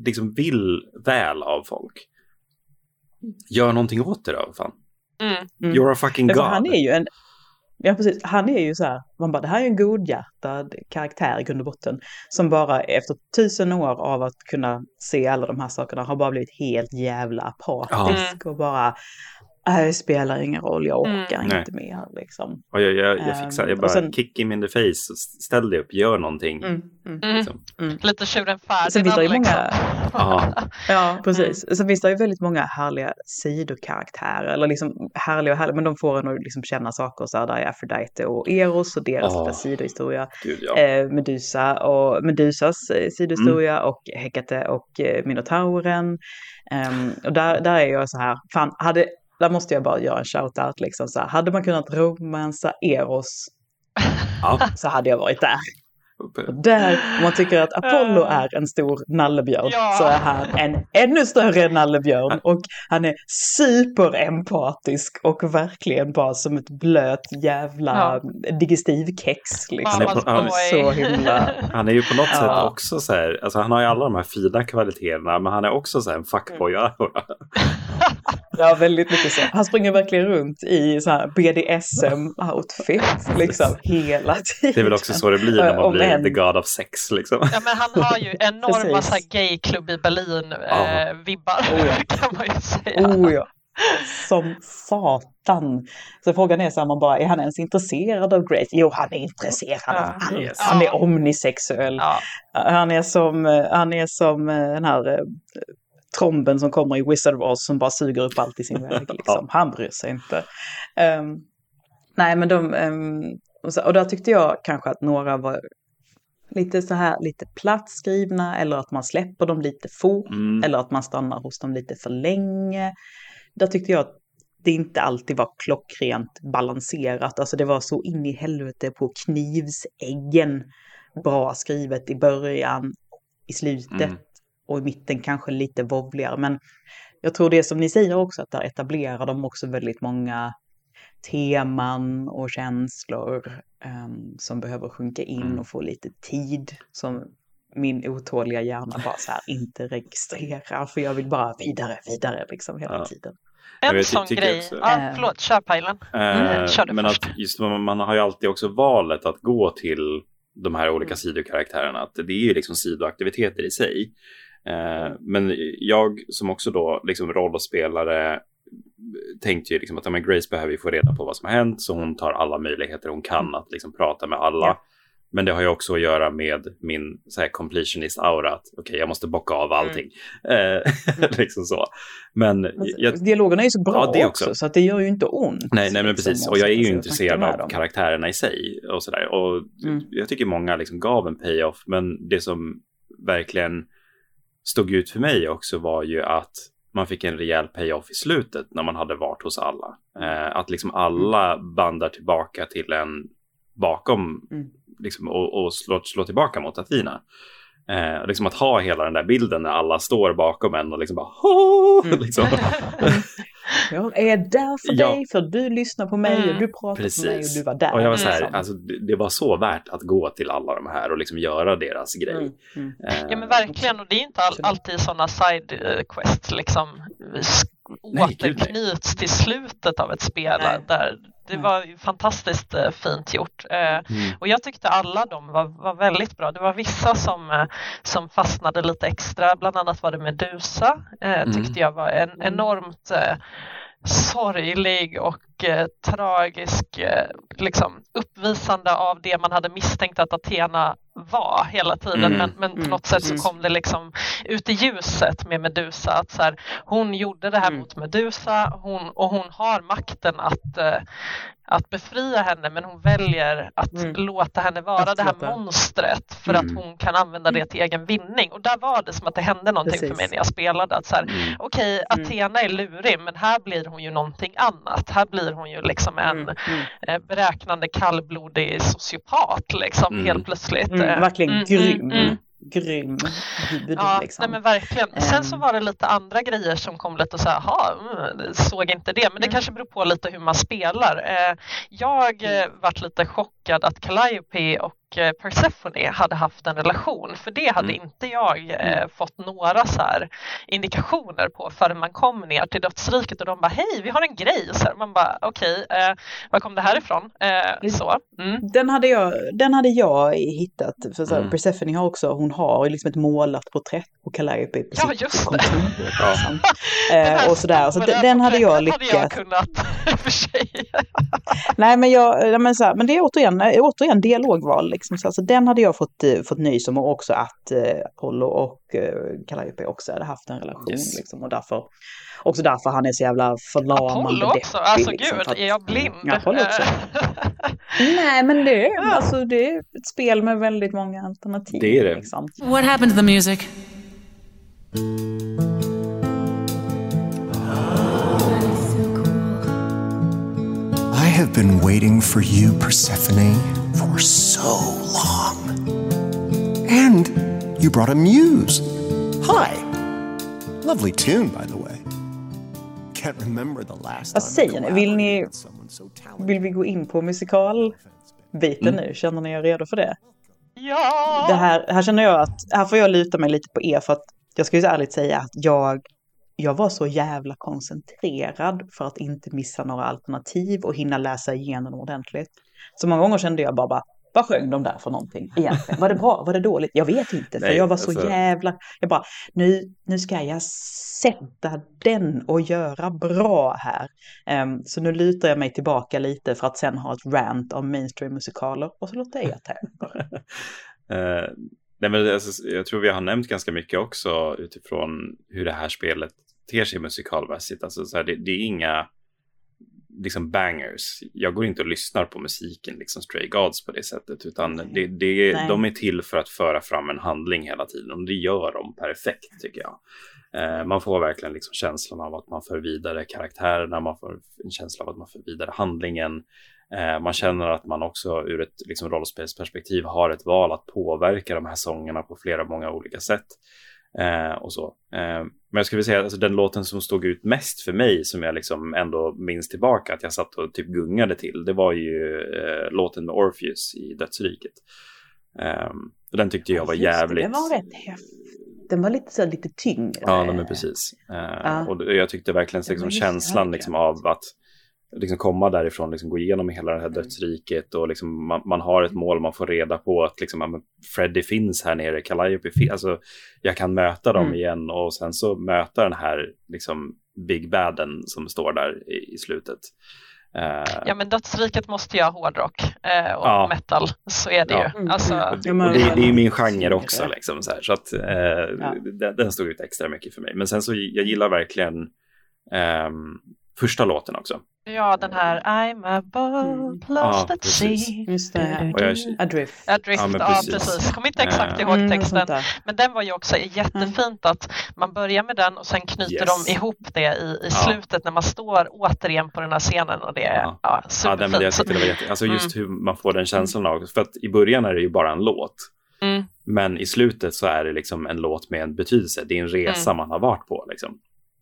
liksom vill väl av folk, gör någonting åt det då, fan. Mm. You're a fucking god.
Han är ju en, Ja, precis. Han är ju så här, man bara, det här är en godhjärtad karaktär i grund och botten. Som bara efter tusen år av att kunna se alla de här sakerna har bara blivit helt jävla apatisk. Ja. Och bara, det spelar ingen roll, jag mm. orkar mm. inte mer. Liksom.
Och jag, jag, jag fixar, jag bara sen, kick him in the face, ställ dig upp, gör någonting. Mm,
mm, mm. liksom. mm. Lite tjuren Ferdinand liksom. Många,
ja, <laughs> precis. Sen finns det ju väldigt många härliga sidokaraktärer, eller liksom härliga och härliga, men de får en att liksom känna saker så här, där är Aphrodite och Eros och deras oh. sidohistoria. Gud, ja. eh, Medusa och Medusas eh, sidohistoria och Hekate och eh, Minotauren. Um, och där, där är jag så här, fan, hade där måste jag bara göra en shout-out. Liksom, så här, hade man kunnat romansa Eros ja. så hade jag varit där. Där, om man tycker att Apollo är en stor nallebjörn, ja. så är han en ännu större nallebjörn. Och han är superempatisk och verkligen bara som ett blöt jävla ja. digestivkex. Liksom.
Han är, så himla...
Han är ju på något ja. sätt också så här, alltså han har ju alla de här fina kvaliteterna, men han är också så här en fuckboy
Ja, <laughs> väldigt mycket så. Han springer verkligen runt i så här BDSM-outfit liksom hela tiden.
Det är väl också så det blir när man blir the god of sex liksom.
Ja, men han har ju <laughs> enorma så gayklubb i Berlin-vibbar eh, oh, ja. <laughs> kan man ju säga.
Oh, ja. Som satan. Så frågan är så här, man bara, är han ens intresserad av Grace? Jo, han är intresserad av ja, yes. Han är omnisexuell. Ja. Han är som, han är som eh, den här eh, tromben som kommer i Wizard of Oz som bara suger upp allt i sin väg. <laughs> Liksom. Han bryr sig inte. Um, nej, men de... Um, och, så, och där tyckte jag kanske att några var lite så här lite platt skrivna eller att man släpper dem lite fort mm. eller att man stannar hos dem lite för länge. Där tyckte jag att det inte alltid var klockrent balanserat. Alltså det var så in i helvete på knivsäggen bra skrivet i början, i slutet. Mm och i mitten kanske lite vovligare. Men jag tror det som ni säger också att där etablerar de också väldigt många teman och känslor um, som behöver sjunka in mm. och få lite tid som min otåliga hjärna bara så här <laughs> inte registrerar för jag vill bara vidare, vidare liksom hela ja. tiden.
En vet, sån grej, också, ja, eh, förlåt, kör pajlen. Mm,
kör men först. att just man har ju alltid också valet att gå till de här olika mm. sidokaraktärerna, att det är ju liksom sidoaktiviteter i sig. Eh, men jag som också då liksom rollspelare tänkte ju liksom att men Grace behöver ju få reda på vad som har hänt så hon tar alla möjligheter hon kan mm. att liksom prata med alla. Ja. Men det har ju också att göra med min så här, completionist-aura. Okej, okay, jag måste bocka av allting. Mm. mm. <laughs> liksom så. Men
jag, Dialogerna är ju så bra ja, också. också, så att det gör ju inte ont.
Nej, nej men liksom, precis. Och jag är ju intresserad av dem. karaktärerna i sig. Och, så där. och mm. jag tycker många liksom gav en payoff. Men det som verkligen stod ut för mig också var ju att man fick en rejäl payoff i slutet när man hade varit hos alla. Eh, att liksom alla bandar tillbaka till en bakom mm. liksom, och, och slår, slår tillbaka mot Athena. Eh, liksom att ha hela den där bilden när alla står bakom en och liksom bara mm. <laughs> liksom. <laughs>
Jag är där för ja. dig för du lyssnar på mig och du pratar Precis. med mig och du var där.
Och jag var så här, liksom. alltså, det var så värt att gå till alla de här och liksom göra deras grej. Mm.
Mm. Eh, ja men verkligen och det är inte all, alltid sådana side eh, quests liksom återknyts till slutet av ett spel där det var fantastiskt eh, fint gjort mm. och jag tyckte alla de var, var väldigt bra. Det var vissa som, som fastnade lite extra, bland annat var det Medusa mm. tyckte jag var en enormt sorglig och eh, tragisk eh, liksom, uppvisande av det man hade misstänkt att Athena var hela tiden mm, men, men på mm, något sätt så kom det liksom ut i ljuset med Medusa att så här, hon gjorde det här mm. mot Medusa hon, och hon har makten att eh, att befria henne men hon väljer att mm. låta henne vara det här monstret för mm. att hon kan använda det till egen vinning. Och där var det som att det hände någonting Precis. för mig när jag spelade. Att så här, mm. Okej, okay, mm. Athena är lurig men här blir hon ju någonting annat. Här blir hon ju liksom en mm. mm. eh, beräknande kallblodig sociopat liksom helt plötsligt.
verkligen grym grym huvud.
Ja,
liksom.
nej, men verkligen. Sen så var det lite andra grejer som kom lite så här, jaha, mm, såg inte det, men det mm. kanske beror på lite hur man spelar. Eh, jag mm. vart lite chockad att Calliope och Eh, Persephone hade haft en relation för det hade mm. inte jag eh, mm. fått några så här indikationer på förrän man kom ner till dödsriket och de bara hej vi har en grej så här, man bara okej okay, eh, var kom det här ifrån? Eh, så. Mm.
Den, hade jag, den hade jag hittat för så här, mm. Persephone har också hon har liksom ett målat porträtt på Calliope på
ja, just kontor. <laughs>
Liksom. <laughs> eh, och sådär. Så den, den hade jag lyckats. hade jag
kunnat <laughs> för sig.
Nej men jag, men, så här, men det är återigen, återigen dialogval liksom liksom. Så alltså, den hade jag fått, eh, fått nys om och också att eh, Apollo och eh, Calliope också hade haft en relation. Yes. Liksom, och därför, också därför han är så jävla förlamande
Apollo också? Deppig, alltså liksom, gud, att, är jag blind?
Ja, Apollo också. <laughs> Nej, men det är, alltså, det är ett spel med väldigt många alternativ.
Det är det.
Liksom.
What happened to the music?
I have been waiting for you, Persephone, for so long. And you brought a muse. Hi. Lovely tune, by the way. Can't remember the last
Vad säger ni? Vill ni... Vill vi gå in på musikalbiten mm. nu? Känner ni er redo för det?
Ja!
Det här, här känner jag att... Här får jag luta mig lite på er för att jag ska ju så ärligt säga att jag jag var så jävla koncentrerad för att inte missa några alternativ och hinna läsa igenom ordentligt. Så många gånger kände jag bara, bara vad sjöng de där för någonting egentligen? Var det bra? Var det dåligt? Jag vet inte, för Nej, jag var så alltså... jävla... Jag bara, nu, nu ska jag sätta den och göra bra här. Um, så nu lutar jag mig tillbaka lite för att sen ha ett rant om mainstream-musikaler och så låter jag er ta
uh, <laughs> Nej, men alltså, jag tror vi har nämnt ganska mycket också utifrån hur det här spelet ter sig musikalmässigt. Alltså, så här, det, det, är inga liksom bangers. Jag går inte och lyssnar på musiken, liksom Stray Gods på det sättet, utan det, det, de är till för att föra fram en handling hela tiden och det gör de perfekt tycker jag. Eh, man får verkligen liksom känslan av att man för vidare karaktärerna, man får en känsla av att man för vidare handlingen. Eh, man känner att man också ur ett liksom, rollspelsperspektiv har ett val att påverka de här sångerna på flera många olika sätt. Eh, och så. Eh, men jag skulle säga att alltså, den låten som stod ut mest för mig, som jag liksom ändå minns tillbaka att jag satt och typ gungade till, det var ju eh, låten med Orpheus i Dödsriket. Ehm, den tyckte jag var jävligt...
Den var rätt häftig. Den var lite, så, lite tyngre.
Ja, men precis. Ja. Och jag tyckte verkligen liksom, känslan liksom, av att liksom komma därifrån, liksom gå igenom hela det här mm. dödsriket och liksom man, man, har ett mål, man får reda på att liksom, Freddy finns här nere, Calliope finns, alltså jag kan möta dem mm. igen och sen så möta den här liksom Big Baden som står där i, i slutet.
Uh, ja men dödsriket måste ha hårdrock uh, och ja. metal, så är det ja. ju. Alltså, och
det, det, är ju min genre också, liksom, så, här, så att uh, ja. den, den stod ut extra mycket för mig. Men sen så jag gillar verkligen um, första låten också.
Ja, den här I'm a boat lost at sea.
Just det.
Adrift. Adrift, ja, ja precis. precis. Kommer inte exakt ihåg mm, texten. Men den var ju också jättefint att man börjar med den och sen knyter yes. de ihop det i, i slutet när man står återigen på den här scenen och det är ja. Ja, superfint. Ja, det, jag
det var jätte, alltså just mm. hur man får den känslan av, för att i början är det ju bara en låt. Mm. Men i slutet så är det liksom en låt med en betydelse. Det är en resa mm. man har varit på. Liksom.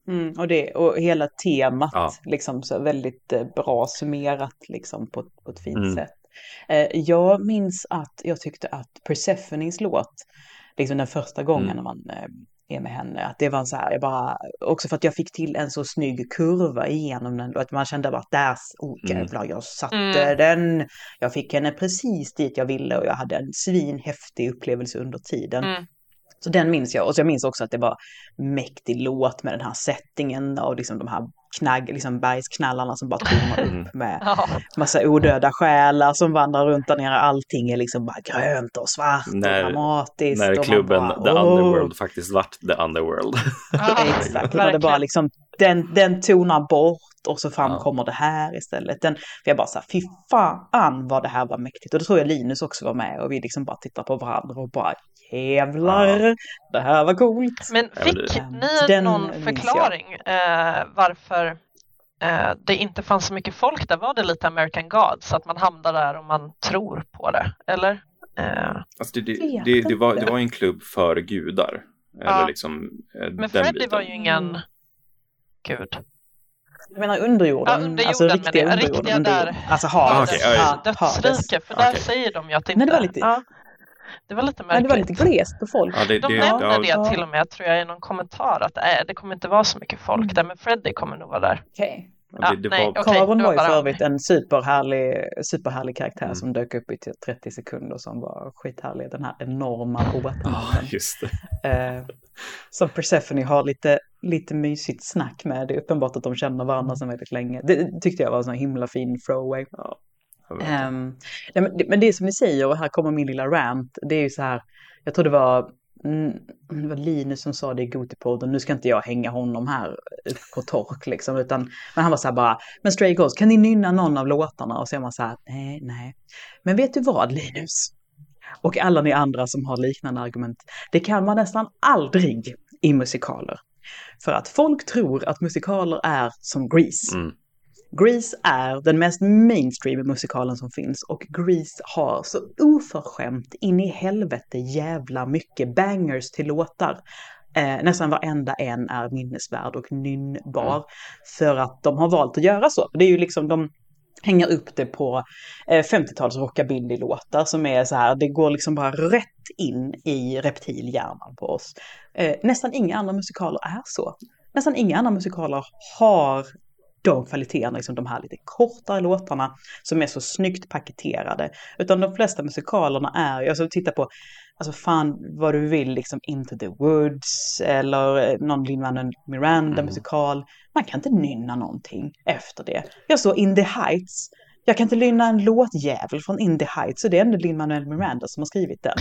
Mm, och, det, och hela temat, ja. liksom så väldigt eh, bra summerat liksom, på, på ett fint mm. sätt. Eh, jag minns att jag tyckte att Persephones låt, liksom den första gången mm. när man eh, är med henne, att det var så här, jag bara, också för att jag fick till en så snygg kurva igenom den, och att man kände bara att där, oh jävlar, jag satte mm. den, jag fick henne precis dit jag ville och jag hade en svinhäftig upplevelse under tiden. Så den minns jag. Och så jag minns också att det var mäktig låt med den här settingen och liksom de här knagg, liksom bergsknallarna som bara <laughs> tonar upp mm. med massa odöda själar som vandrar runt där nere. Allting är liksom bara grönt och svart när, och dramatiskt.
När klubben bara, The Underworld faktiskt vart The Underworld. <laughs>
Exakt, när det bara liksom, den, den tonar bort och så framkommer ja. det här istället. Den, för jag bara så här, fy fan vad det här var mäktigt. Och det tror jag Linus också var med och vi liksom bara tittar på varandra och bara jävlar, ja. det här var coolt.
Men fick ni Den någon förklaring eh, varför det inte fanns så mycket folk där? Var det lite American Gods, att man hamnar där och man tror på det? Eller?
Eh. Alltså det, det, det, det, var, det var en klubb för gudar. Ja. Eller liksom,
eh, Men Freddy var ju ingen gud.
Du menar underjorden?
Ja, underjorden alltså riktiga underjorden. Riktiga där,
alltså.
Ah, okay, dödsrike, för där okay. säger de ju att det inte...
Men det var lite... Ja.
Det var lite märkligt.
Men det var lite glest på folk.
Ja, det, de det, nämner det, det till och med, tror jag, i någon kommentar att äh, det kommer inte vara så mycket folk mm. där, men Freddy kommer nog vara där.
Okay. Ja, det, nej, var... okay, Karon var ju för övrigt en superhärlig, superhärlig karaktär mm. som dök upp i 30 typ sekunder som var skithärlig. Den här enorma båten.
Oh, just det. <laughs>
Eh, som Persephone har lite, lite mysigt snack med. Det är uppenbart att de känner varandra sedan väldigt länge. Det tyckte jag var en sån himla fin throwaway. Ja. Um, men det är som ni säger, och här kommer min lilla rant, det är ju så här, jag tror det var, mm, det var Linus som sa det i Gotipodden, nu ska inte jag hänga honom här på tork liksom, utan men han var så här bara, men Stray Ghost, kan ni nynna någon av låtarna? Och så är man så här, nej, nej. Men vet du vad Linus? Och alla ni andra som har liknande argument, det kan man nästan aldrig i musikaler. För att folk tror att musikaler är som Grease. Mm. Grease är den mest mainstream musikalen som finns och Grease har så oförskämt in i helvete jävla mycket bangers till låtar. Eh, nästan varenda en är minnesvärd och nynnbar mm. för att de har valt att göra så. Det är ju liksom de hänger upp det på eh, 50-tals rockabilly-låtar som är så här, det går liksom bara rätt in i reptilhjärnan på oss. Eh, nästan inga andra musikaler är så. Nästan inga andra musikaler har de kvaliteterna, liksom de här lite kortare låtarna som är så snyggt paketerade. Utan de flesta musikalerna är, alltså titta på, alltså fan vad du vill, liksom Into the Woods eller någon Lin-Manuel Miranda-musikal. Mm. Man kan inte nynna någonting efter det. Jag såg In the Heights, jag kan inte lynna en låtjävel från In the Heights, så det är ändå Lin-Manuel Miranda som har skrivit den.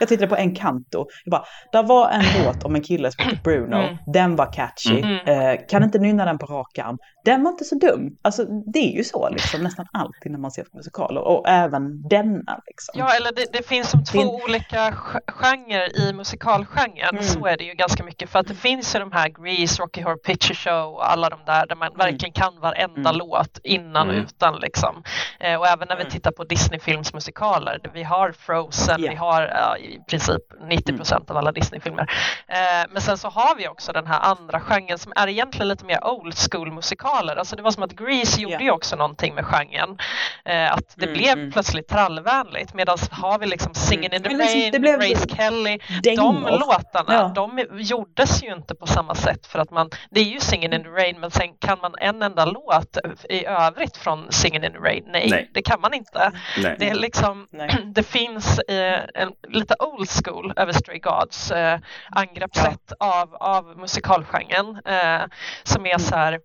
Jag tittade på Encanto, jag bara, där var en låt om en kille som heter Bruno, mm. den var catchy, mm. eh, kan inte nynna den på rak arm. Den var inte så dum. Alltså det är ju så liksom nästan alltid när man ser på musikaler och även denna liksom.
Ja, eller det, det finns som två Din... olika genrer i musikalgenren, mm. så är det ju ganska mycket för att det finns ju de här Grease, Rocky Horror Picture Show och alla de där där man mm. verkligen kan varenda mm. låt innan och mm. utan liksom. Eh, och även när vi mm. tittar på Disney-filmsmusikaler, vi har Frozen, yeah. vi har ja, i princip 90 mm. procent av alla Disney-filmer. Eh, men sen så har vi också den här andra genren som är egentligen lite mer old school musikaler. Alltså det var som att Grease gjorde ju också någonting med genren. Eh, att det mm, blev mm. plötsligt trallvänligt medan har vi liksom Singin' in the Rain, det blev Grace Kelly, de låtarna, ja. de gjordes ju inte på samma sätt för att man, det är ju Singin' in the Rain men sen kan man en enda låt i övrigt från Singin' in the Rain Nej, Nej, det kan man inte. Nej. Det, är liksom, <clears throat> det finns eh, en, lite old school över Stray Gods eh, angreppssätt ja. av, av musikalgenren eh, som är så här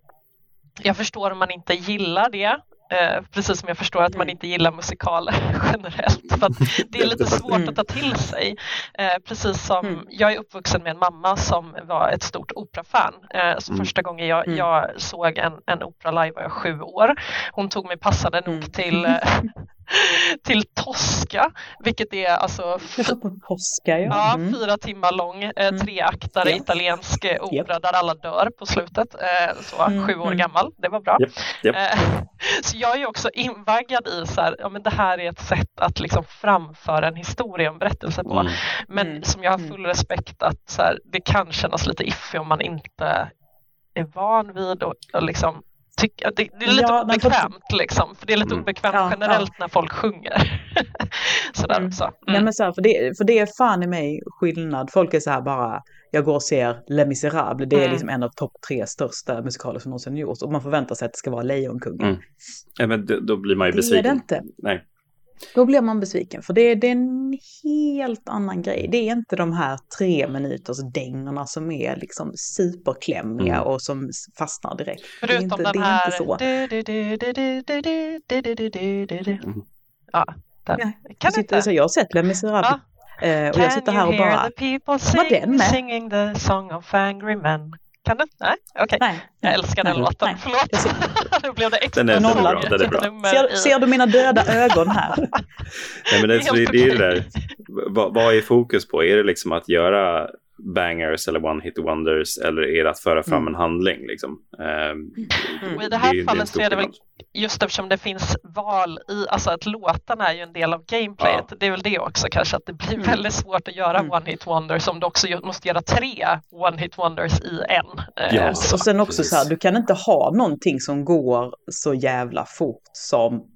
jag förstår om man inte gillar det, Eh, precis som jag förstår att man inte gillar musikaler <laughs> generellt. För det är lite svårt att ta till sig. Eh, precis som mm. jag är uppvuxen med en mamma som var ett stort operafan. Eh, så mm. första gången jag, mm. jag såg en, en opera live var jag sju år. Hon tog mig passande nog till <laughs> <laughs> till Tosca, vilket är alltså
Tosca, ja.
ja mm. fyra timmar lång, eh, mm. treaktare yep. italiensk eh, opera yep. där alla dör på slutet. Eh, så mm. sju år mm. gammal, det var bra. Yep. Eh, <laughs> så jag är också invaggad i så här, ja men det här är ett sätt att liksom framföra en historia, en berättelse på. Mm. Men mm. som jag har full respekt att så här, det kan kännas lite iffy om man inte är van vid och, och liksom tycka, det, det, är lite ja, obekvämt får... liksom, för det är lite mm. obekvämt ja, generellt ja. när folk sjunger. <laughs> Sådär mm. också. Mm.
Nej, men så här, för, det, för det är fan i mig skillnad. Folk är så här bara, jag går och ser Les Misérables, det är mm. liksom en av topp tre största musikaler som någonsin gjorts och man förväntar sig att det ska vara Lejonkungen. Mm.
Ja, men då blir man ju besviken. Det är det inte. Nej.
Då blir man besviken för det, det, är en helt annan grej. Det är inte de här tre minuters dängorna som är liksom superklämmiga mm. och som fastnar direkt.
Förutom
det är
inte, den här... Ja, den. Ja,
kan sitter, inte. Så jag har sett Les Misérables. Ja. Uh, och jag sitter här och bara,
var den med? Singing the song of angry men. Kan du? Nej, okej. Okay. Jag älskar den nej, låten. Nej. Förlåt. <laughs> nu blev det extra
den är bra, den är bra.
Ser, ser, du mina döda ögon här? <laughs>
nej, men det, det, det är det där. Vad, vad är fokus på? Är det liksom att göra bangers eller one hit wonders eller är det att föra fram mm. en handling? Liksom?
Mm. Och I det här det, fallet så är det väl just eftersom det finns val i, alltså att låtarna är ju en del av gameplayet. Ja. Det är väl det också kanske att det blir mm. väldigt svårt att göra mm. one hit wonders om du också måste göra tre one hit wonders i en.
Eh, ja, och sen också precis. så här, du kan inte ha någonting som går så jävla fort som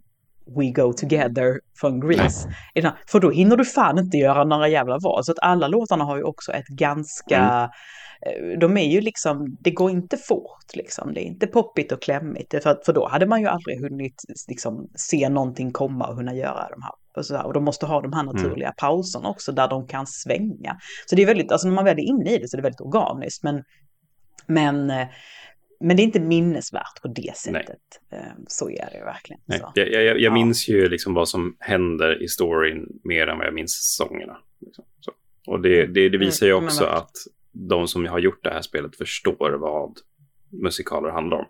We Go Together från Grease. Nej. För då hinner du fan inte göra några jävla val. Så att alla låtarna har ju också ett ganska... Mm. De är ju liksom, det går inte fort liksom. Det är inte poppigt och klämmigt. För, för då hade man ju aldrig hunnit liksom, se någonting komma och kunna göra de här. Och, så här, och de måste ha de här mm. naturliga mm. pauserna också där de kan svänga. Så det är väldigt, alltså när man väl är inne i det så är det väldigt organiskt. Men, men eh, men det är inte minnesvärt på det sättet. Nej. Ehm, så är det verkligen.
Nej. Jag, jag, jag ja. minns ju liksom vad som händer i storyn mer än vad jag minns sångerna. Liksom. Och det, det, det visar ju mm, också att de som har gjort det här spelet förstår vad musikaler handlar om.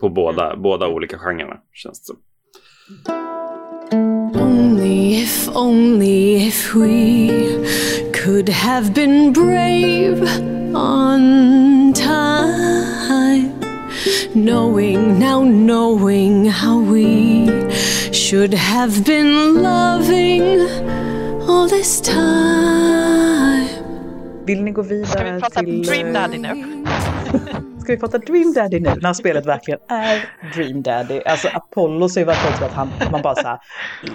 På båda, mm. båda olika genrerna, känns det som. Only if, only if we could have been brave on
knowing, now knowing how we should have been loving all this time.
Vill ni gå vidare
Ska vi prata
till...
Dream Daddy nu? <laughs>
Ska vi prata Dream Daddy nu när spelet verkligen är Dream Daddy? Alltså Apollo så är verkligen så att han, man bara så här,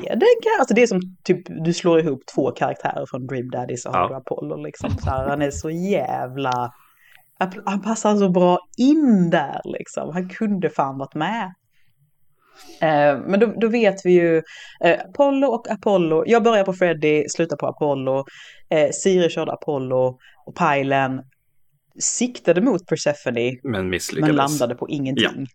är det Alltså det är som typ du slår ihop två karaktärer från Dream Daddy så har
Ja.
du Apollo liksom. Så här, han är så jävla, han passar så bra in där liksom. Han kunde fan varit med. Eh, men då, då vet vi ju eh, Apollo och Apollo. Jag börjar på Freddy, slutar på Apollo. Eh, Siri körde Apollo och Pilen siktade mot Persephone
Men misslyckades.
men landade på ingenting.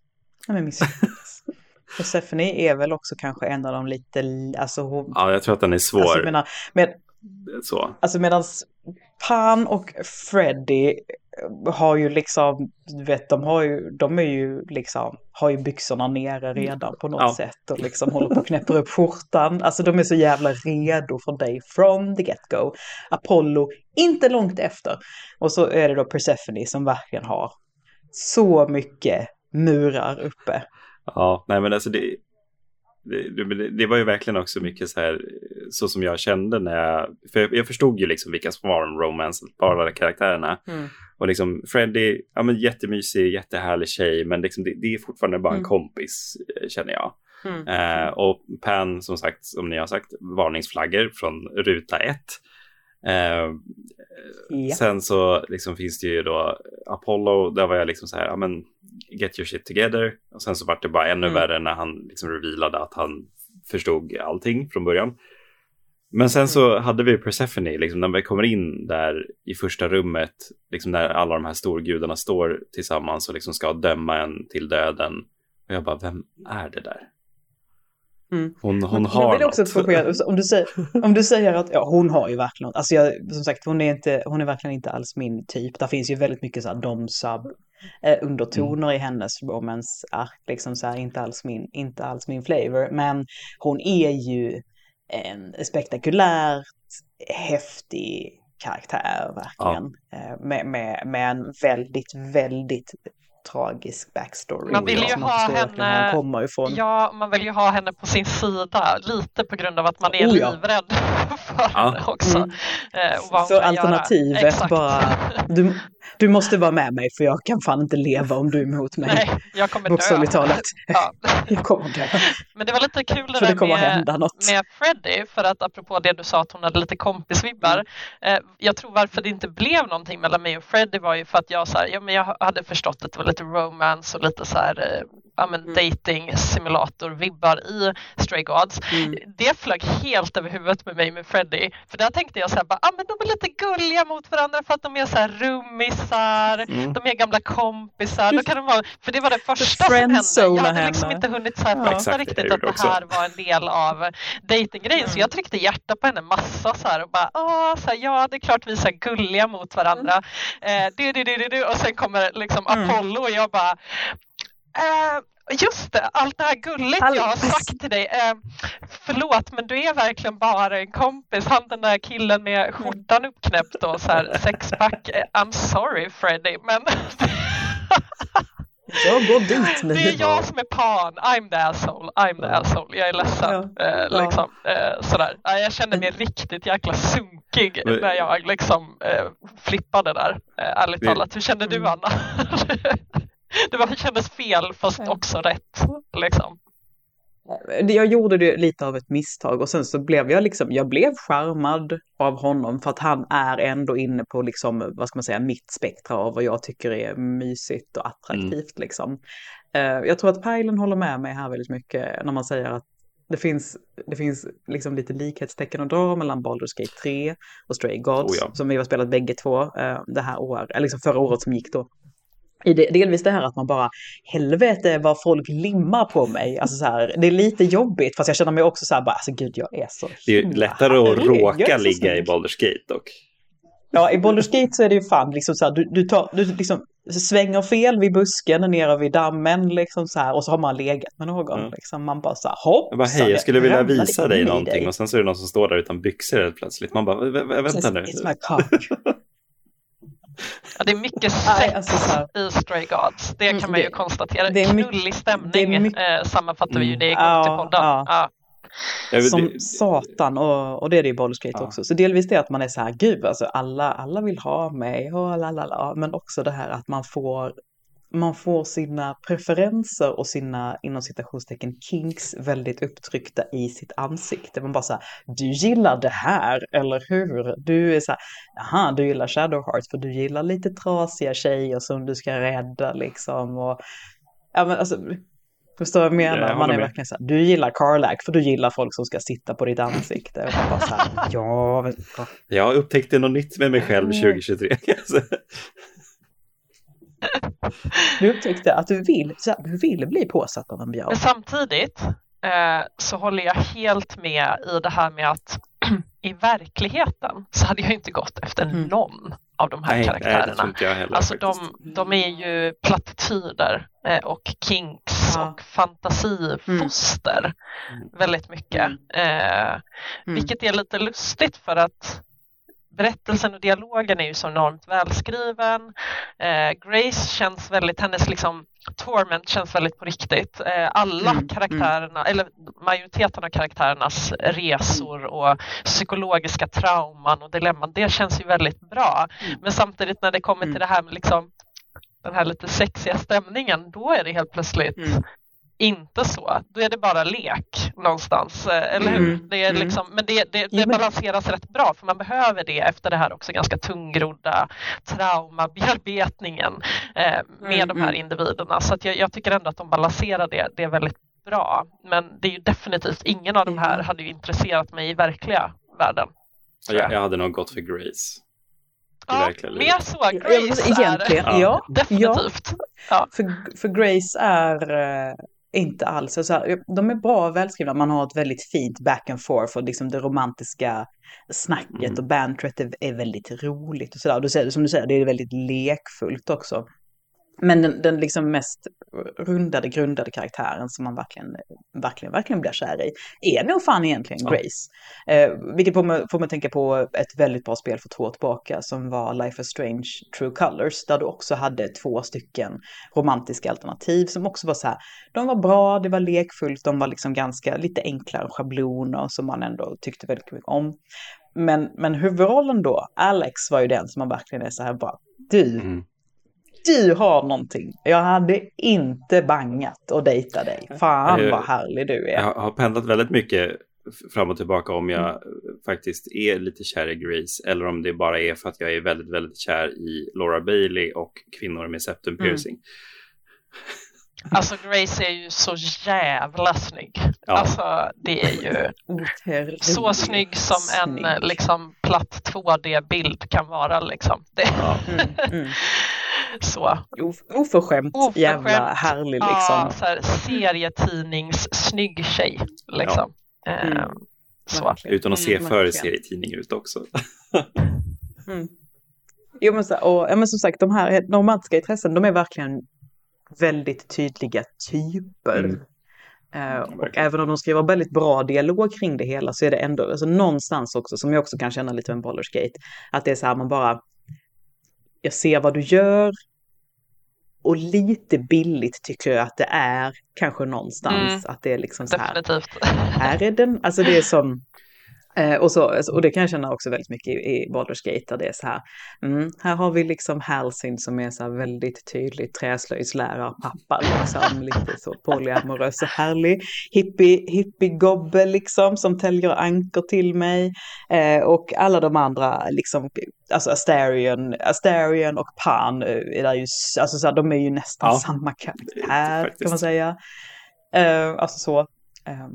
Ja. men misslyckades. <laughs> Persephone är väl också kanske en av de lite, alltså hon,
Ja, jag tror att den är svår.
alltså, menar, med,
så.
alltså medans Pan och Freddy har ju liksom, du vet, de har ju, de är ju liksom, har ju byxorna nere redan på något
Ja.
sätt och liksom håller på och knäpper upp skjortan. Alltså de är så jävla redo för dig from the get-go. Apollo, inte långt efter. Och så är det då Persephone som verkligen har så mycket murar uppe.
Ja, nej men alltså det, det, det, var ju verkligen också mycket så här, så som jag kände när jag, för jag, jag förstod ju liksom vilka som var de romance-bara karaktärerna.
Mm.
Och liksom Freddie, ja men jättemysig, jättehärlig tjej, men liksom det, det är fortfarande bara en
Mm.
kompis, eh, känner jag.
Mm.
Eh, och Pan, som sagt, som ni har sagt, varningsflaggor från ruta ett. Eh,
Ja.
Sen så liksom finns det ju då Apollo, där var jag liksom så här, ja men get your shit together. Och sen så var det bara ännu
Mm.
värre när han liksom revealade att han förstod allting från början. Men sen så hade vi Persephone, liksom när vi kommer in där i första rummet, liksom när alla de här storgudarna står tillsammans och liksom ska döma en till döden. Och jag bara, vem är det där?
Mm.
Hon, hon har
jag vill också
något.
korrigera, om du säger, <laughs> om du säger att ja, hon har ju verkligen något. Alltså jag, som sagt, hon är, inte, hon är verkligen inte alls min typ. Där finns ju väldigt mycket så här dom-sub eh, undertoner i hennes romance-ark. Liksom så här, inte alls, min, inte alls min flavor. Men hon är ju en spektakulärt häftig karaktär verkligen. Eh, med, med, med en väldigt, väldigt tragisk backstory.
Man vill ju
Så man
ha henne-
kommer ifrån.
Ja, man vill ju ha henne på sin sida lite på grund av att man är
Oh ja.
livrädd <laughs> för
Ja.
henne också.
Mm.
Eh, göra.
alternativet
Exakt.
bara, du, du måste vara med mig för jag kan fan inte leva om du är emot mig.
Nej, jag kommer dö.
Talat.
Ja. <laughs>
Jag kommer dö.
Men det var lite kul det
För det kommer
med,
hända något.
med Freddie, för att apropå det du sa att hon hade lite kompisvibbar.
Mm.
Eh, jag tror varför det inte blev någonting mellan mig och Freddie var ju för att jag, så här, ja, men jag hade förstått att det var lite romance och lite så här, eh, ja, men
Mm.
dating simulator-vibbar i Stray Gods.
Mm.
Det flög helt över huvudet med mig med Freddie. För där tänkte jag så här, bara, ah, men de är lite gulliga mot varandra för att de är så här rummisar,
Mm.
de är gamla kompisar. Då kan de vara, för det var det första som hände. Jag hade liksom
henne.
inte hunnit så här
Ja.
fatta riktigt att det
också.
här var en del av datinggrejen. Så
Mm.
jag tryckte hjärta på henne massa så här och bara, ah, så här, ja det är klart vi är så här gulliga mot varandra. Eh, du, du, du, du, du. Och sen kommer liksom
Mm.
Apollo och jag bara, eh, Just det, allt det här gulligt
All-
jag har sagt till dig. Eh, förlåt, men du är verkligen bara en kompis. Han den där killen med skjortan uppknäppt och så här sexpack. Eh, I'm sorry Freddy, men <laughs>
Jag går dit nu.
det är jag som är pan. I'm the asshole. I'm the asshole. Jag är ledsen.
Ja.
Eh, liksom, eh, sådär. Ja, jag kände mig riktigt jäkla sunkig
Men-
när jag liksom eh, flippade där. Eh, ärligt
Det-
talat. Hur kände du
Mm.
Anna? <laughs> <laughs> det var, kändes fel fast också rätt. Liksom.
Jag gjorde det lite av ett misstag och sen så blev jag liksom, jag blev charmad av honom för att han är ändå inne på liksom, vad ska man säga, mitt spektra av vad jag tycker är mysigt och attraktivt liksom. Eh, Jag tror att Pajlen håller med mig här väldigt mycket när man säger att det finns, det finns liksom lite likhetstecken att dra mellan Baldur's Gate 3 och Stray Gods,
Oh ja.
som vi har spelat bägge två eh, det här året, eller liksom förra året som gick då. I det, delvis det här att man bara, helvete vad folk limmar på mig. Alltså så här, det är lite jobbigt, fast jag känner mig också så här, bara, alltså gud jag är så
Det är
himla
lättare att.
Jag
råka ligga i. Baldur's Gate dock.
Ja, i Baldur's Gate så är det ju fan liksom så här, du, du, tar, du liksom svänger fel vid busken nere vid dammen liksom så här och så har man legat med någon.
Mm.
Liksom, man bara så här, hopp.
Jag bara, hej, jag skulle vilja visa dig någonting.
Och
Och sen så är det någon som står där utan byxor helt plötsligt. Man bara, "Vä- vä- vänta nu.
It's my cock. <laughs>
Ja, det är mycket sex alltså, i Stray Gods, det kan mm, man ju det, konstatera. Det är Knullig stämning mycket, eh, sammanfattar vi ju det i ja, ja. ja.
Som satan och, och det är det i Baldur's Gate ja. också. Så delvis det att man är så här, gud alltså alla, alla vill ha mig och lalala, men också det här att man får man får sina preferenser och sina inom citationstecken kinks väldigt upptryckta i sitt ansikte. Man bara så här, du gillar det här, eller hur? Du är så här, jaha, du gillar Shadowheart för du gillar lite trasiga tjejer som du ska rädda liksom. Och, ja, men alltså, Förstår vad jag menar? Man är med. verkligen så här, du gillar Carlac för du gillar folk som ska sitta på ditt ansikte. Och bara så här, <laughs> ja, men...
Jag upptäckte något nytt med mig själv 2023. <laughs>
Du upptäckte att du vill, du vill bli påsatt av en björn.
Men samtidigt eh, så håller jag helt med i det här med att <clears throat> i verkligheten så hade jag inte gått efter mm. någon av de här nej, karaktärerna. Nej, heller, alltså de, de, är ju plattityder eh, och kinks ja. och fantasifoster mm. väldigt mycket. Mm. Eh, mm. vilket är lite lustigt för att berättelsen och dialogen är ju så enormt välskriven. Eh, Grace känns väldigt, hennes liksom torment känns väldigt på riktigt. Eh, alla mm, mm. karaktärerna, mm. eller majoriteten av karaktärernas resor och psykologiska trauman och dilemman, det känns ju väldigt bra. Mm. Men samtidigt när det kommer till mm. det här med liksom den här lite sexiga stämningen, då är det helt plötsligt mm inte så, då är det bara lek någonstans, eh, eller hur? Mm. Det är mm. liksom, men det, det, det balanseras rätt bra för man behöver det efter det här också ganska tungrodda traumabearbetningen eh, med mm. de här mm. individerna. Så att jag, jag, tycker ändå att de balanserar det, det är väldigt bra. Men det är ju definitivt ingen av de här mm. hade ju intresserat mig i verkliga världen.
Jag, jag hade nog gått för Grace.
Ja, mer så. Grace
Egentligen,
är ja, definitivt.
Ja. För, för Grace är eh, inte alls. Alltså, de är bra och välskrivna. Man har ett väldigt fint back and forth och liksom det romantiska snacket mm. och bantret är, är väldigt roligt. Och sådär. Och du säger, som du säger, det är väldigt lekfullt också. Men den, den liksom mest rundade, grundade karaktären som man verkligen, verkligen, verkligen blir kär i är nog fan egentligen Grace. Ja. Eh, vilket får mig, får mig tänka på ett väldigt bra spel för två år tillbaka som var Life is Strange True Colors där du också hade två stycken romantiska alternativ som också var så här, de var bra, det var lekfullt, de var liksom ganska lite enklare schabloner som man ändå tyckte väldigt mycket om. Men, men huvudrollen då, Alex var ju den som man verkligen är så här bara, du, mm du har någonting. Jag hade inte bangat och dejta dig. Fan vad härlig du är.
Jag har pendlat väldigt mycket fram och tillbaka om jag mm. faktiskt är lite kär i Grace eller om det bara är för att jag är väldigt, väldigt kär i Laura Bailey och kvinnor med septum mm. piercing. Mm. <laughs>
Alltså Grace är ju så jävla snygg. Ja. Alltså det är ju så snygg som snygg. en liksom platt 2D-bild kan vara liksom. Det... Ja. Mm, <laughs> mm. Så.
oförskämt, oförskämt jävla härlig liksom. Ja,
så här, serietidnings snygg tjej liksom. Ja. Mm. Ehm, så.
Utan att se mm, för serietidning ut också. <laughs>
mm. Jo men, så, och, ja, men som sagt, de här romantiska intressen, de är verkligen väldigt tydliga typer. Mm. Uh, och även om de skriver väldigt bra dialog kring det hela så är det ändå alltså, någonstans också, som jag också kan känna lite med Baldur's Gate, att det är så här man bara, jag ser vad du gör. Och lite billigt tycker jag att det är kanske någonstans. Mm, att det är liksom så här.
Definitivt.
Här är den, alltså det är som, Eh, och, så, och det kan jag känna också väldigt mycket i, i Baldur's Gate, där det är så här, mm, här har vi liksom Halsin som är så här väldigt tydlig träslöjdslärarpappa, liksom, lite så polyamorös och härlig, hippie, hippie-gobbe liksom, som täljer ankor till mig, eh, och alla de andra, liksom, alltså Astarion, Astarion och Pan, eh, är ju, alltså så här, de är ju nästan ja, samma karaktär, kan man säga. Eh, alltså så,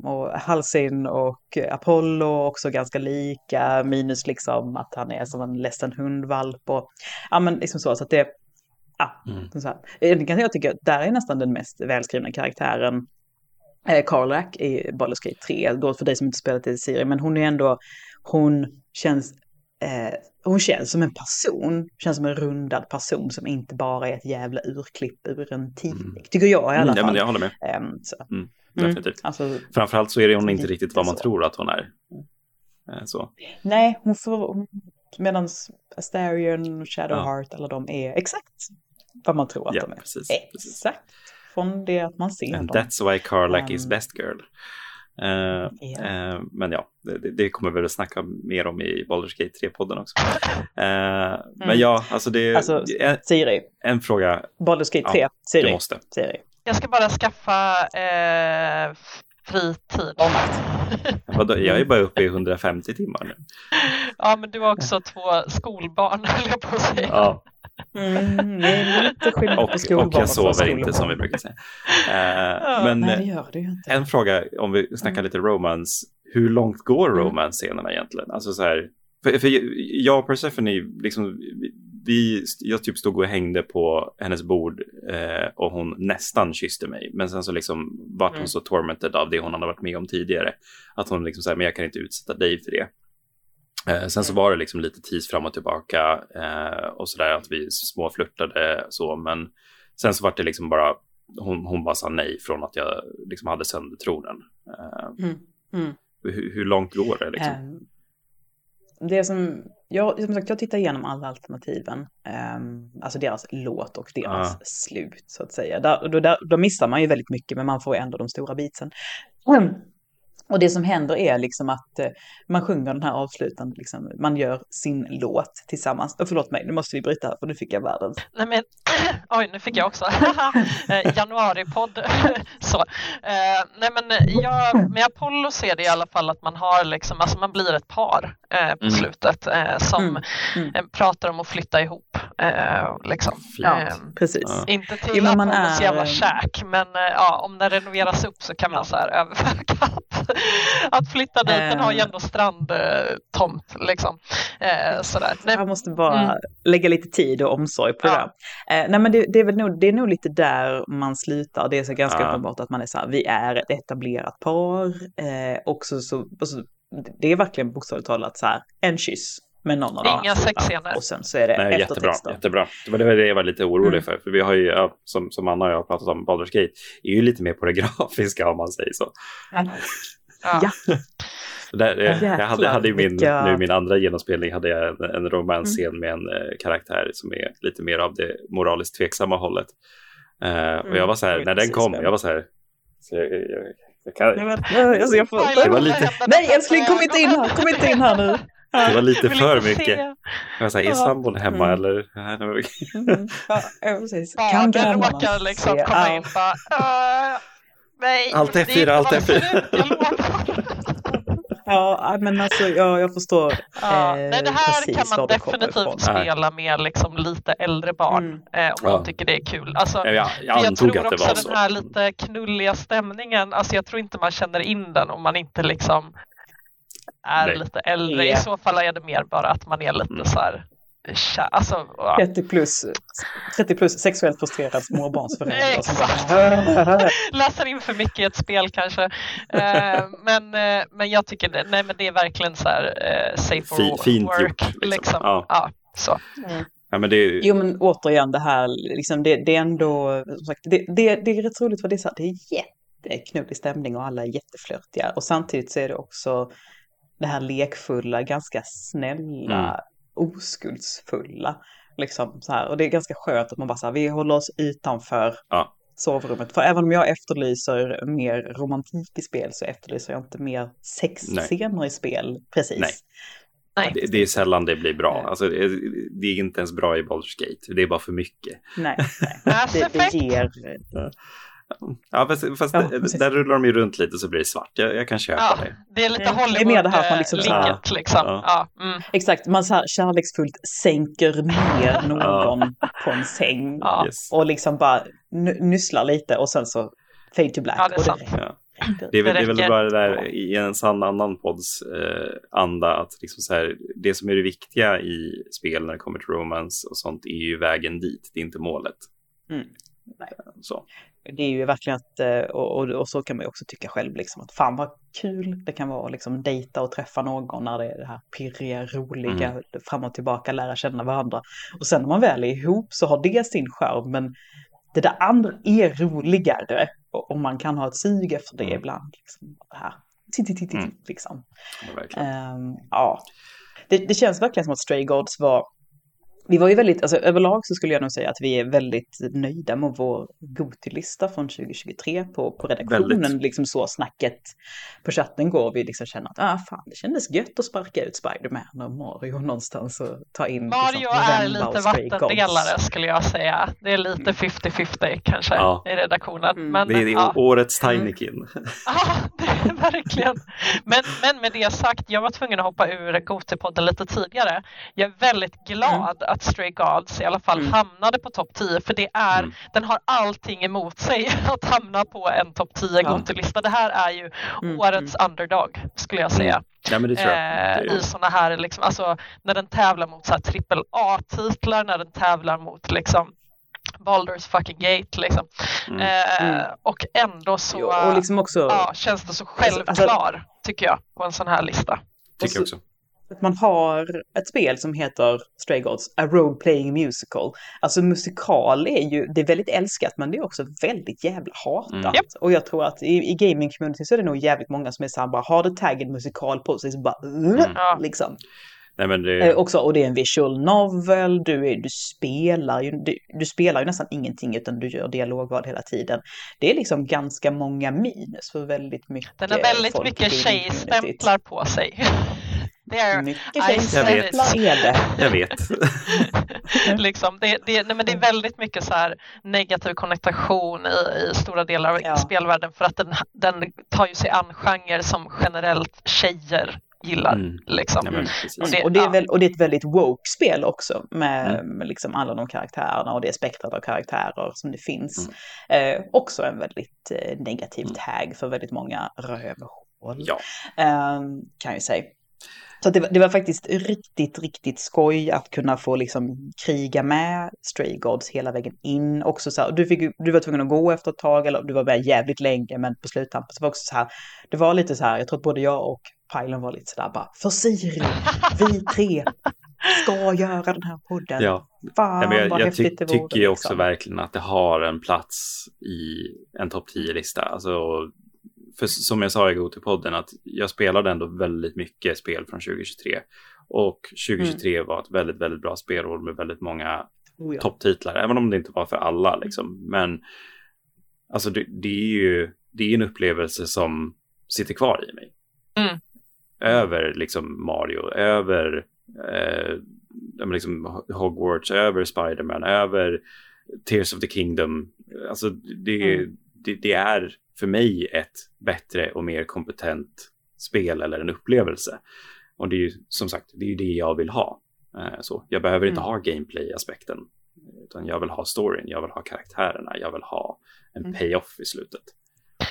och Halsin och Apollo också ganska lika, minus liksom att han är som en ledsen hundvalp och ja men liksom så, så att det, ja, mm. så här. Jag tycker att där är nästan den mest välskrivna karaktären eh, Carlac i Baldur's Gate 3, då för dig som inte spelat i serien, men hon är ändå, hon känns eh, hon känns som en person, känns som en rundad person som inte bara är ett jävla urklipp ur en tidning. Mm. Tycker jag i alla fall.
Mm, ja, men jag håller med.
Um, så.
Mm. Mm. definitivt. Mm, alltså, Framförallt så är det hon inte riktigt vad man så. tror att hon är. Eh, så.
Nej, hon, får, Medan Astarion, Shadowheart, ja. alla de är exakt vad man tror att ja, de är. Precis, exakt. Precis. Från det att man ser
And dem. That's why Karlak um, is best girl. Uh, yeah. uh, men ja, det, det, kommer vi väl snacka mer om i Baldur's Gate 3-podden också. Uh, mm. Men ja, alltså det är
alltså, Siri.
en fråga.
Baldur's Gate 3, ja, Siri.
Du måste.
Siri.
Jag ska bara skaffa eh, fritid. <laughs>
Vadå, jag är bara uppe i 150 timmar nu.
Ja, men du har också två skolbarn, <laughs> höll jag på att säga.
Ja.
Mm, det är lite skillnad
och, på skolbarn och jag sover inte som vi brukar säga. Uh, men
Nej, det du inte.
en fråga, om vi snackar mm. lite romance. Hur långt går mm. romance-scenerna egentligen? Alltså så här, för, för jag och Persephone, liksom, vi, jag typ stod och hängde på hennes bord eh, och hon nästan kysste mig. Men sen så liksom vart hon mm. så tormented av det hon hade varit med om tidigare. Att hon liksom säger, men jag kan inte utsätta dig för det. Eh, sen så mm. var det liksom lite tis fram och tillbaka eh, och sådär att vi småflörtade så. Men sen så var det liksom bara, hon, hon bara sa nej från att jag liksom hade sönder tronen. Eh, mm. Mm. Hur, hur, långt går det liksom? Um
det som, jag, som sagt, jag tittar igenom alla alternativen. Um, alltså deras låt och deras ah. slut så att säga. Där, då, där, då missar man ju väldigt mycket men man får ändå de stora bitsen. Mm. Och det som händer är liksom att eh, man sjunger den här avslutande, liksom, man gör sin låt tillsammans. Oh, förlåt mig, nu måste vi bryta här för nu fick jag världens.
Nej men, <clears throat> oj nu fick jag också. <laughs> Eh, januaripodd. <laughs> så. Eh, nej men, jag, med Apollo ser det i alla fall att man har liksom, alltså man blir ett par eh, på mm. slutet eh, som mm. Mm. Eh, pratar om att flytta ihop. liksom.
Ja, precis.
Inte till jo, Apollos är... jävla käk men ja, om den renoveras upp så kan man så här överväga <laughs> att flytta dit. Den har ju ändå strandtomt liksom. Eh, sådär.
Jag måste bara mm. lägga lite tid och omsorg på ja. det. Eh, nej men det, det, är väl nog, det är nog lite där man slutar. Det är så ganska ja. uppenbart att man är så här, vi är ett etablerat par. Eh, också så, så, det är verkligen bokstavligt talat så här, en kyss med någon av
dem. Inga sexscener.
Och sen så är det Nej,
jättebra, jättebra. Det var det jag var lite orolig mm. för. För vi har ju, som, som Anna och jag har pratat om, Baldur's Gate är ju lite mer på det <laughs> grafiska om man säger så.
Ja. ja.
Där, jag, jag hade, hade min, vilka... nu min andra genomspelning hade jag en, en romansscen mm. med en uh, karaktär som är lite mer av det moraliskt tveksamma hållet. Uh, mm. Och jag var så här, mm. när den kom, jag var så här, så jag, jag, jag kan...
Nej, alltså jag får... det var lite... Nej älskling, kom inte in här, kom inte in här nu.
Det var lite för mycket. Jag sa, är sambon hemma mm. eller?
mm. Ja, precis.
Kan ja, grannarna råkar liksom komma in bara, uh, nej.
Allt är fyra, allt är fyra.
Ja, men alltså jag, jag förstår.
Ja, eh, nej, det här kan man definitivt spela med liksom lite äldre barn mm. eh, om ja. man tycker det är kul. Alltså,
ja, jag, jag, jag tror också den
så. här lite knulliga stämningen, alltså jag tror inte man känner in den om man inte liksom är Nej. lite äldre. Yeah. I så fall är det mer bara att man är lite mm. så här Alltså,
30 plus, 30 plus sexuellt frustrerad småbarnsförälder.
Exakt. <laughs> Läser in för mycket i ett spel kanske. Uh, men, uh, men jag tycker det, nej, men det är verkligen så här uh, safe for Fint work. Gjort, liksom. liksom. Ja. ja. så.
Mm. Ja, men det... Jo men återigen det här, liksom, det, det är ändå, sagt, det, det, det är rätt roligt för det är, så här, det är jätteknullig stämning och alla är jätteflörtiga. Och samtidigt så är det också det här lekfulla, ganska snälla, mm. Oskuldsfulla. Liksom så här. Och det är ganska skönt att man bara så här, vi håller oss utanför ja. sovrummet. För även om jag efterlyser mer romantik i spel så efterlyser jag inte mer sexscener i spel. Precis.
Nej. Nej. Det, det, är sällan det blir bra. Alltså, det, det, är inte ens bra i Baldur's Gate. Det är bara för mycket.
Nej, nej. det, det ger...
Ja, fast, fast ja, där rullar de ju runt lite så blir det svart. Jag, jag kan köpa ja, det.
Det är lite Hollywood-linket liksom. liksom. Ja. Ja, mm.
Exakt, man så här kärleksfullt sänker ner <laughs> någon på en säng yes. och liksom bara nysslar lite och sen så fade to black.
Ja, det är sant.
Det, det, är väl, det är väl bara det där i en sann annan podds eh, anda att liksom så här, det som är det viktiga i spel när det kommer till romance och sånt är ju vägen dit, det är inte målet.
Mm. Nej. Så det är ju verkligen att, eh, och, och, och, så kan man ju också tycka själv, liksom, att fan vad kul det kan vara liksom dejta och träffa någon när det är det här pirriga, roliga, mm. fram och tillbaka, lära känna varandra. Och sen när man väl är ihop så har det sin charm, men det där andra är roligare och, och man kan ha ett sug efter det mm. ibland. Liksom, det här. Mm. Liksom.
Ja,
um, ja. det, det känns verkligen som att Stray Gods var vi var ju väldigt, alltså överlag så skulle jag nog säga att vi är väldigt nöjda med vår Gotilista från 2023 på, på redaktionen. Väldigt. Liksom så snacket på chatten går. Vi liksom känner att ah, fan, det kändes gött att sparka ut Spiderman och Mario någonstans och ta in
liksom, Mario liksom, är lite vattendelare skulle jag säga. Det är lite 50-50 kanske ja. i redaktionen.
Mm. Men, det är ja. årets mm. Tinykin. <laughs>
Ja, det är verkligen. Men, men med det sagt, jag var tvungen att hoppa ur Gotipodden lite tidigare. Jag är väldigt glad mm att Stray Gods i alla fall mm. hamnade på topp 10 för det är, mm. den har allting emot sig <laughs> att hamna på en topp 10 ja. lista Det här är ju mm. årets mm. underdog skulle jag säga.
Ja, det tror jag.
Eh, I sådana här, liksom, alltså, när den tävlar mot trippel A-titlar, när den tävlar mot liksom Baldur's fucking gate liksom. Mm. Eh, mm. och ändå så jo, och liksom också, ja, känns det så alltså, självklar alltså, tycker jag på en sån här lista.
Tycker jag också
att man har ett spel som heter Stray Gods, A Role Playing Musical. Alltså musikal är ju, det är väldigt älskat men det är också väldigt jävla hatat. Mm. Och jag tror att i, i gaming community så är det nog jävligt många som är så här bara, har det taggen musikal på sig så bara, mm. liksom.
Nej, men det...
eh, också, och det är en visual novel, du, är, du, spelar ju, du, du, spelar ju nästan ingenting utan du gör dialogval hela tiden. Det är liksom ganska många minus för väldigt mycket
Den har väldigt mycket tjejstämplar på sig. <laughs>
Det är mycket är det.
Jag vet. <laughs>
liksom, det, det, nej, men det är väldigt mycket så här negativ konnotation i, i stora delar av ja. spelvärlden för att den, den tar ju sig an genrer som generellt tjejer gillar. Mm. Liksom. Ja,
och, det, och, det är väl, och det är ett väldigt woke-spel också med, mm. med liksom alla de karaktärerna och det spektrat av karaktärer som det finns. Mm. Eh, också en väldigt eh, negativ mm. tag för väldigt många rövhål. Ja. Eh, kan jag säga. Så det var, det var, faktiskt riktigt, riktigt skoj att kunna få liksom kriga med Stray Gods hela vägen in. Också så här, du, fick, du var tvungen att gå efter ett tag, eller du var med jävligt länge, men på sluttampen så var också så här, det var lite så här, jag tror att både jag och Pajlen var lite sådär bara, för Siri, vi tre ska göra den här podden.
Ja. Fan ja, jag, vad jag ty det tycker liksom. också verkligen att det har en plats i en topp 10-lista. Alltså, för som jag sa i Gotipodden att jag spelade ändå väldigt mycket spel från 2023. Och 2023 mm. var ett väldigt, väldigt bra spelår med väldigt många oh ja. topptitlar, även om det inte var för alla liksom. Men alltså det, det är ju det är en upplevelse som sitter kvar i mig. Mm. Över liksom Mario, över eh, liksom Hogwarts, över Spiderman, över Tears of the Kingdom. Alltså det, mm. det, det är för mig ett bättre och mer kompetent spel eller en upplevelse. Och det är ju som sagt, det är ju det jag vill ha. Eh, så jag behöver inte mm. ha gameplay-aspekten, utan jag vill ha storyn, jag vill ha karaktärerna, jag vill ha en mm. payoff i slutet.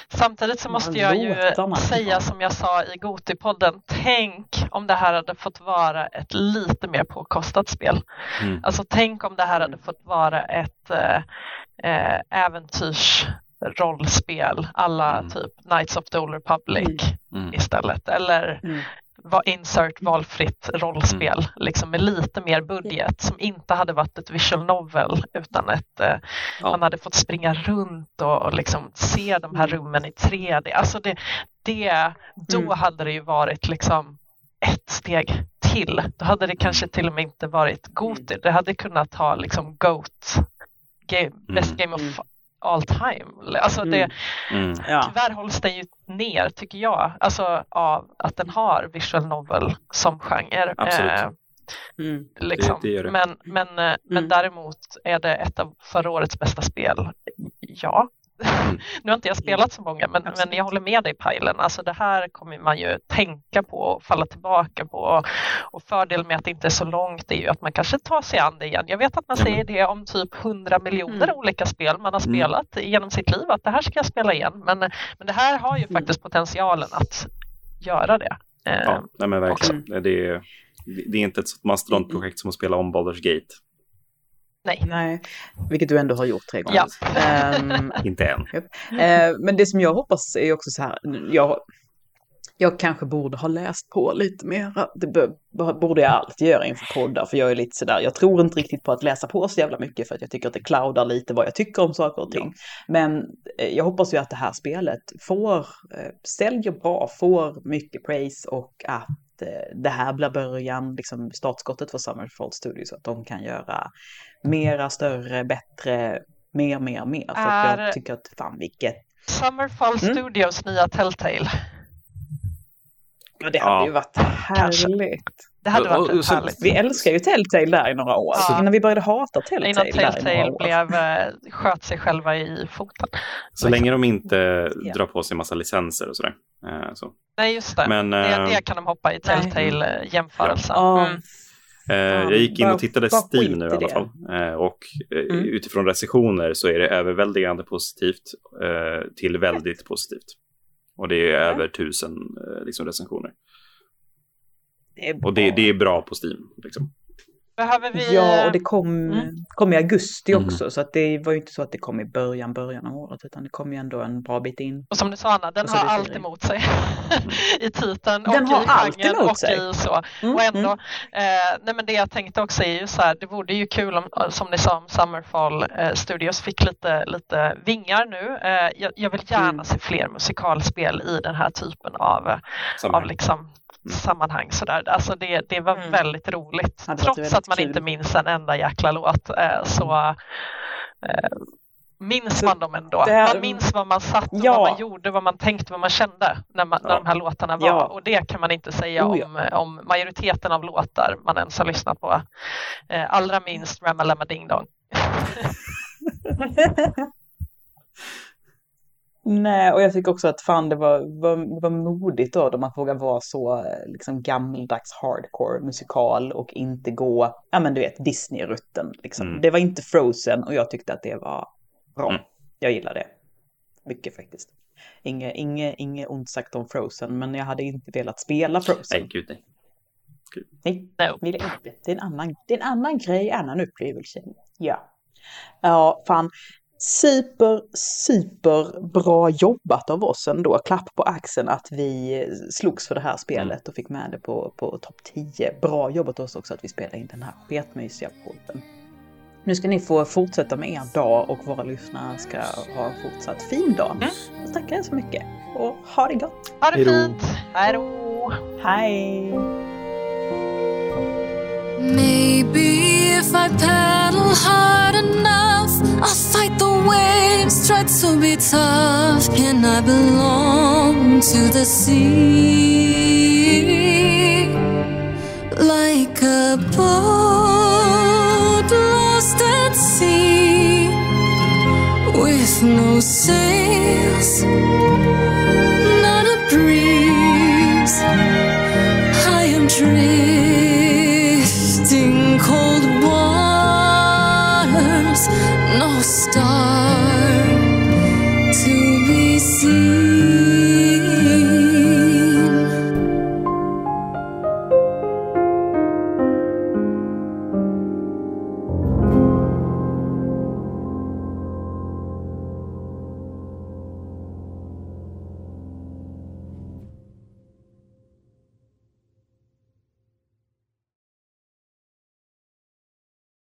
Samtidigt så måste jag ju säga som jag sa i Gotipodden, tänk om det här hade fått vara ett lite mer påkostat spel. Mm. Alltså tänk om det här hade fått vara ett äh, äventyrs rollspel alla mm. typ Knights of the Old Republic mm. mm. istället. Eller mm. insert valfritt rollspel mm. liksom med lite mer budget som inte hade varit ett visual novel utan ett eh, ja. man hade fått springa runt och, och liksom se de här mm. rummen i 3D. Alltså det, det då mm. hade det ju varit liksom ett steg till. Då hade det kanske till och med inte varit Goti. Det hade kunnat ha liksom Goat, game, Best Game of all time. Alltså det, mm. Mm. Ja. Tyvärr hålls den ju ner tycker jag, alltså av att den har visual novel som genre.
Absolut. Eh, mm.
liksom. det, det det. Men, men, eh, men mm. däremot är det ett av förra årets bästa spel. Ja. <laughs> nu har inte jag spelat så många, men, men jag håller med dig Pajlen. Alltså det här kommer man ju tänka på och falla tillbaka på. Och fördelen med att det inte är så långt är ju att man kanske tar sig an det igen. Jag vet att man säger det om typ 100 miljoner mm. olika spel man har mm. spelat mm. genom sitt liv, att det här ska jag spela igen. Men, men det här har ju mm. faktiskt potentialen att göra det.
Ja, nej men verkligen. Det är, det är inte ett mastodontprojekt som att spela om Baldur's Gate.
Nej.
Nej, vilket du ändå har gjort tre gånger.
Ja. Um, <laughs>
Inte än.
Uh, men det som jag hoppas är också så här, jag, jag kanske borde ha läst på lite mer. Det borde jag alltid göra inför poddar, för jag är lite sådär, jag tror inte riktigt på att läsa på så jävla mycket för att jag tycker att det cloudar lite vad jag tycker om saker och ting. Ja. Men eh, jag hoppas ju att det här spelet får, eh, säljer bra, får mycket praise och att att eh, det här blir början, liksom startskottet för Summerfall Studios, att de kan göra mera, större, bättre, mer, mer, mer. För är... jag tycker att fan vilket...
Summerfall mm. Studios nya Telltale.
Ja, det hade ja. ju varit härligt. Det hade varit och, och, härligt. Vi älskar ju Telltale där i några år. Ja. Innan vi började hata Telltale.
Innan Telltale blev, eh, sköt sig själva i foten.
Så länge de inte ja. drar på sig massa licenser och sådär. Eh, så.
Nej, just det. Men, det, det eh, kan de hoppa i Telltale-jämförelsen. Ja. Mm.
Jag gick in och tittade Steam nu i alla fall. Och mm. utifrån recensioner så är det överväldigande positivt till väldigt positivt. Och det är över tusen liksom, recensioner. Det och det, det, är bra på Steam. Liksom.
Behöver vi...
Ja, och det kom, mm. kom i augusti mm. också. Mm. Så att det var ju inte så att det kom i början, början av året. Utan det kom ju ändå en bra bit in.
Och som du sa Anna, den har allt emot sig. <laughs> I titeln
den
och
har
i
allt emot och sig.
i så. Mm. Och ändå, eh, nej men det jag tänkte också är ju så här, det vore ju kul om, som ni sa om Summerfall eh, Studios fick lite, lite vingar nu. Eh, jag, jag, vill gärna mm. se fler musikalspel i den här typen av, av liksom sammanhang. Sådär. Alltså det, det var mm. väldigt roligt. Ja, Trots att man kul. inte minns en enda jäkla låt eh, så eh, minns man dem ändå. Här... Man minns vad man satt, ja. vad man gjorde, vad man tänkte, vad man kände när, man, ja. när de här låtarna var. Ja. Och det kan man inte säga oh, om, om majoriteten av låtar man ens har lyssnat på. Eh, allra minst Ramalama Ding Dong. <laughs> <laughs>
Nej, och jag tycker också att fan det var, var, var modigt då, då man vågar vara så liksom gammaldags hardcore musikal och inte gå, ja men du vet, Disney-rutten. Liksom. Mm. Det var inte Frozen och jag tyckte att det var bra. Mm. Jag gillar det. Mycket faktiskt. Inge, inge, inge ont sagt om Frozen, men jag hade inte velat spela Frozen.
Nej, gud nej.
Gud. Nej, no. inte. det, är en annan, det är en annan grej, annan upplevelse. Ja. Ja, fan super, super bra jobbat av oss ändå. Klapp på axeln att vi slogs för det här spelet mm. och fick med det på, på topp 10. Bra jobbat oss också att vi spelade in den här sketmysiga podden. Nu ska ni få fortsätta med er dag och våra lyssnare ska ha en fortsatt fin dag. Mm. Jag tackar er så mycket och ha det gott.
Ha det fint. Hej då.
Hej.
Maybe if I paddle hard enough, I'll fight the waves, try to be tough. Can I belong to the sea? Like a boat lost at sea, with no sails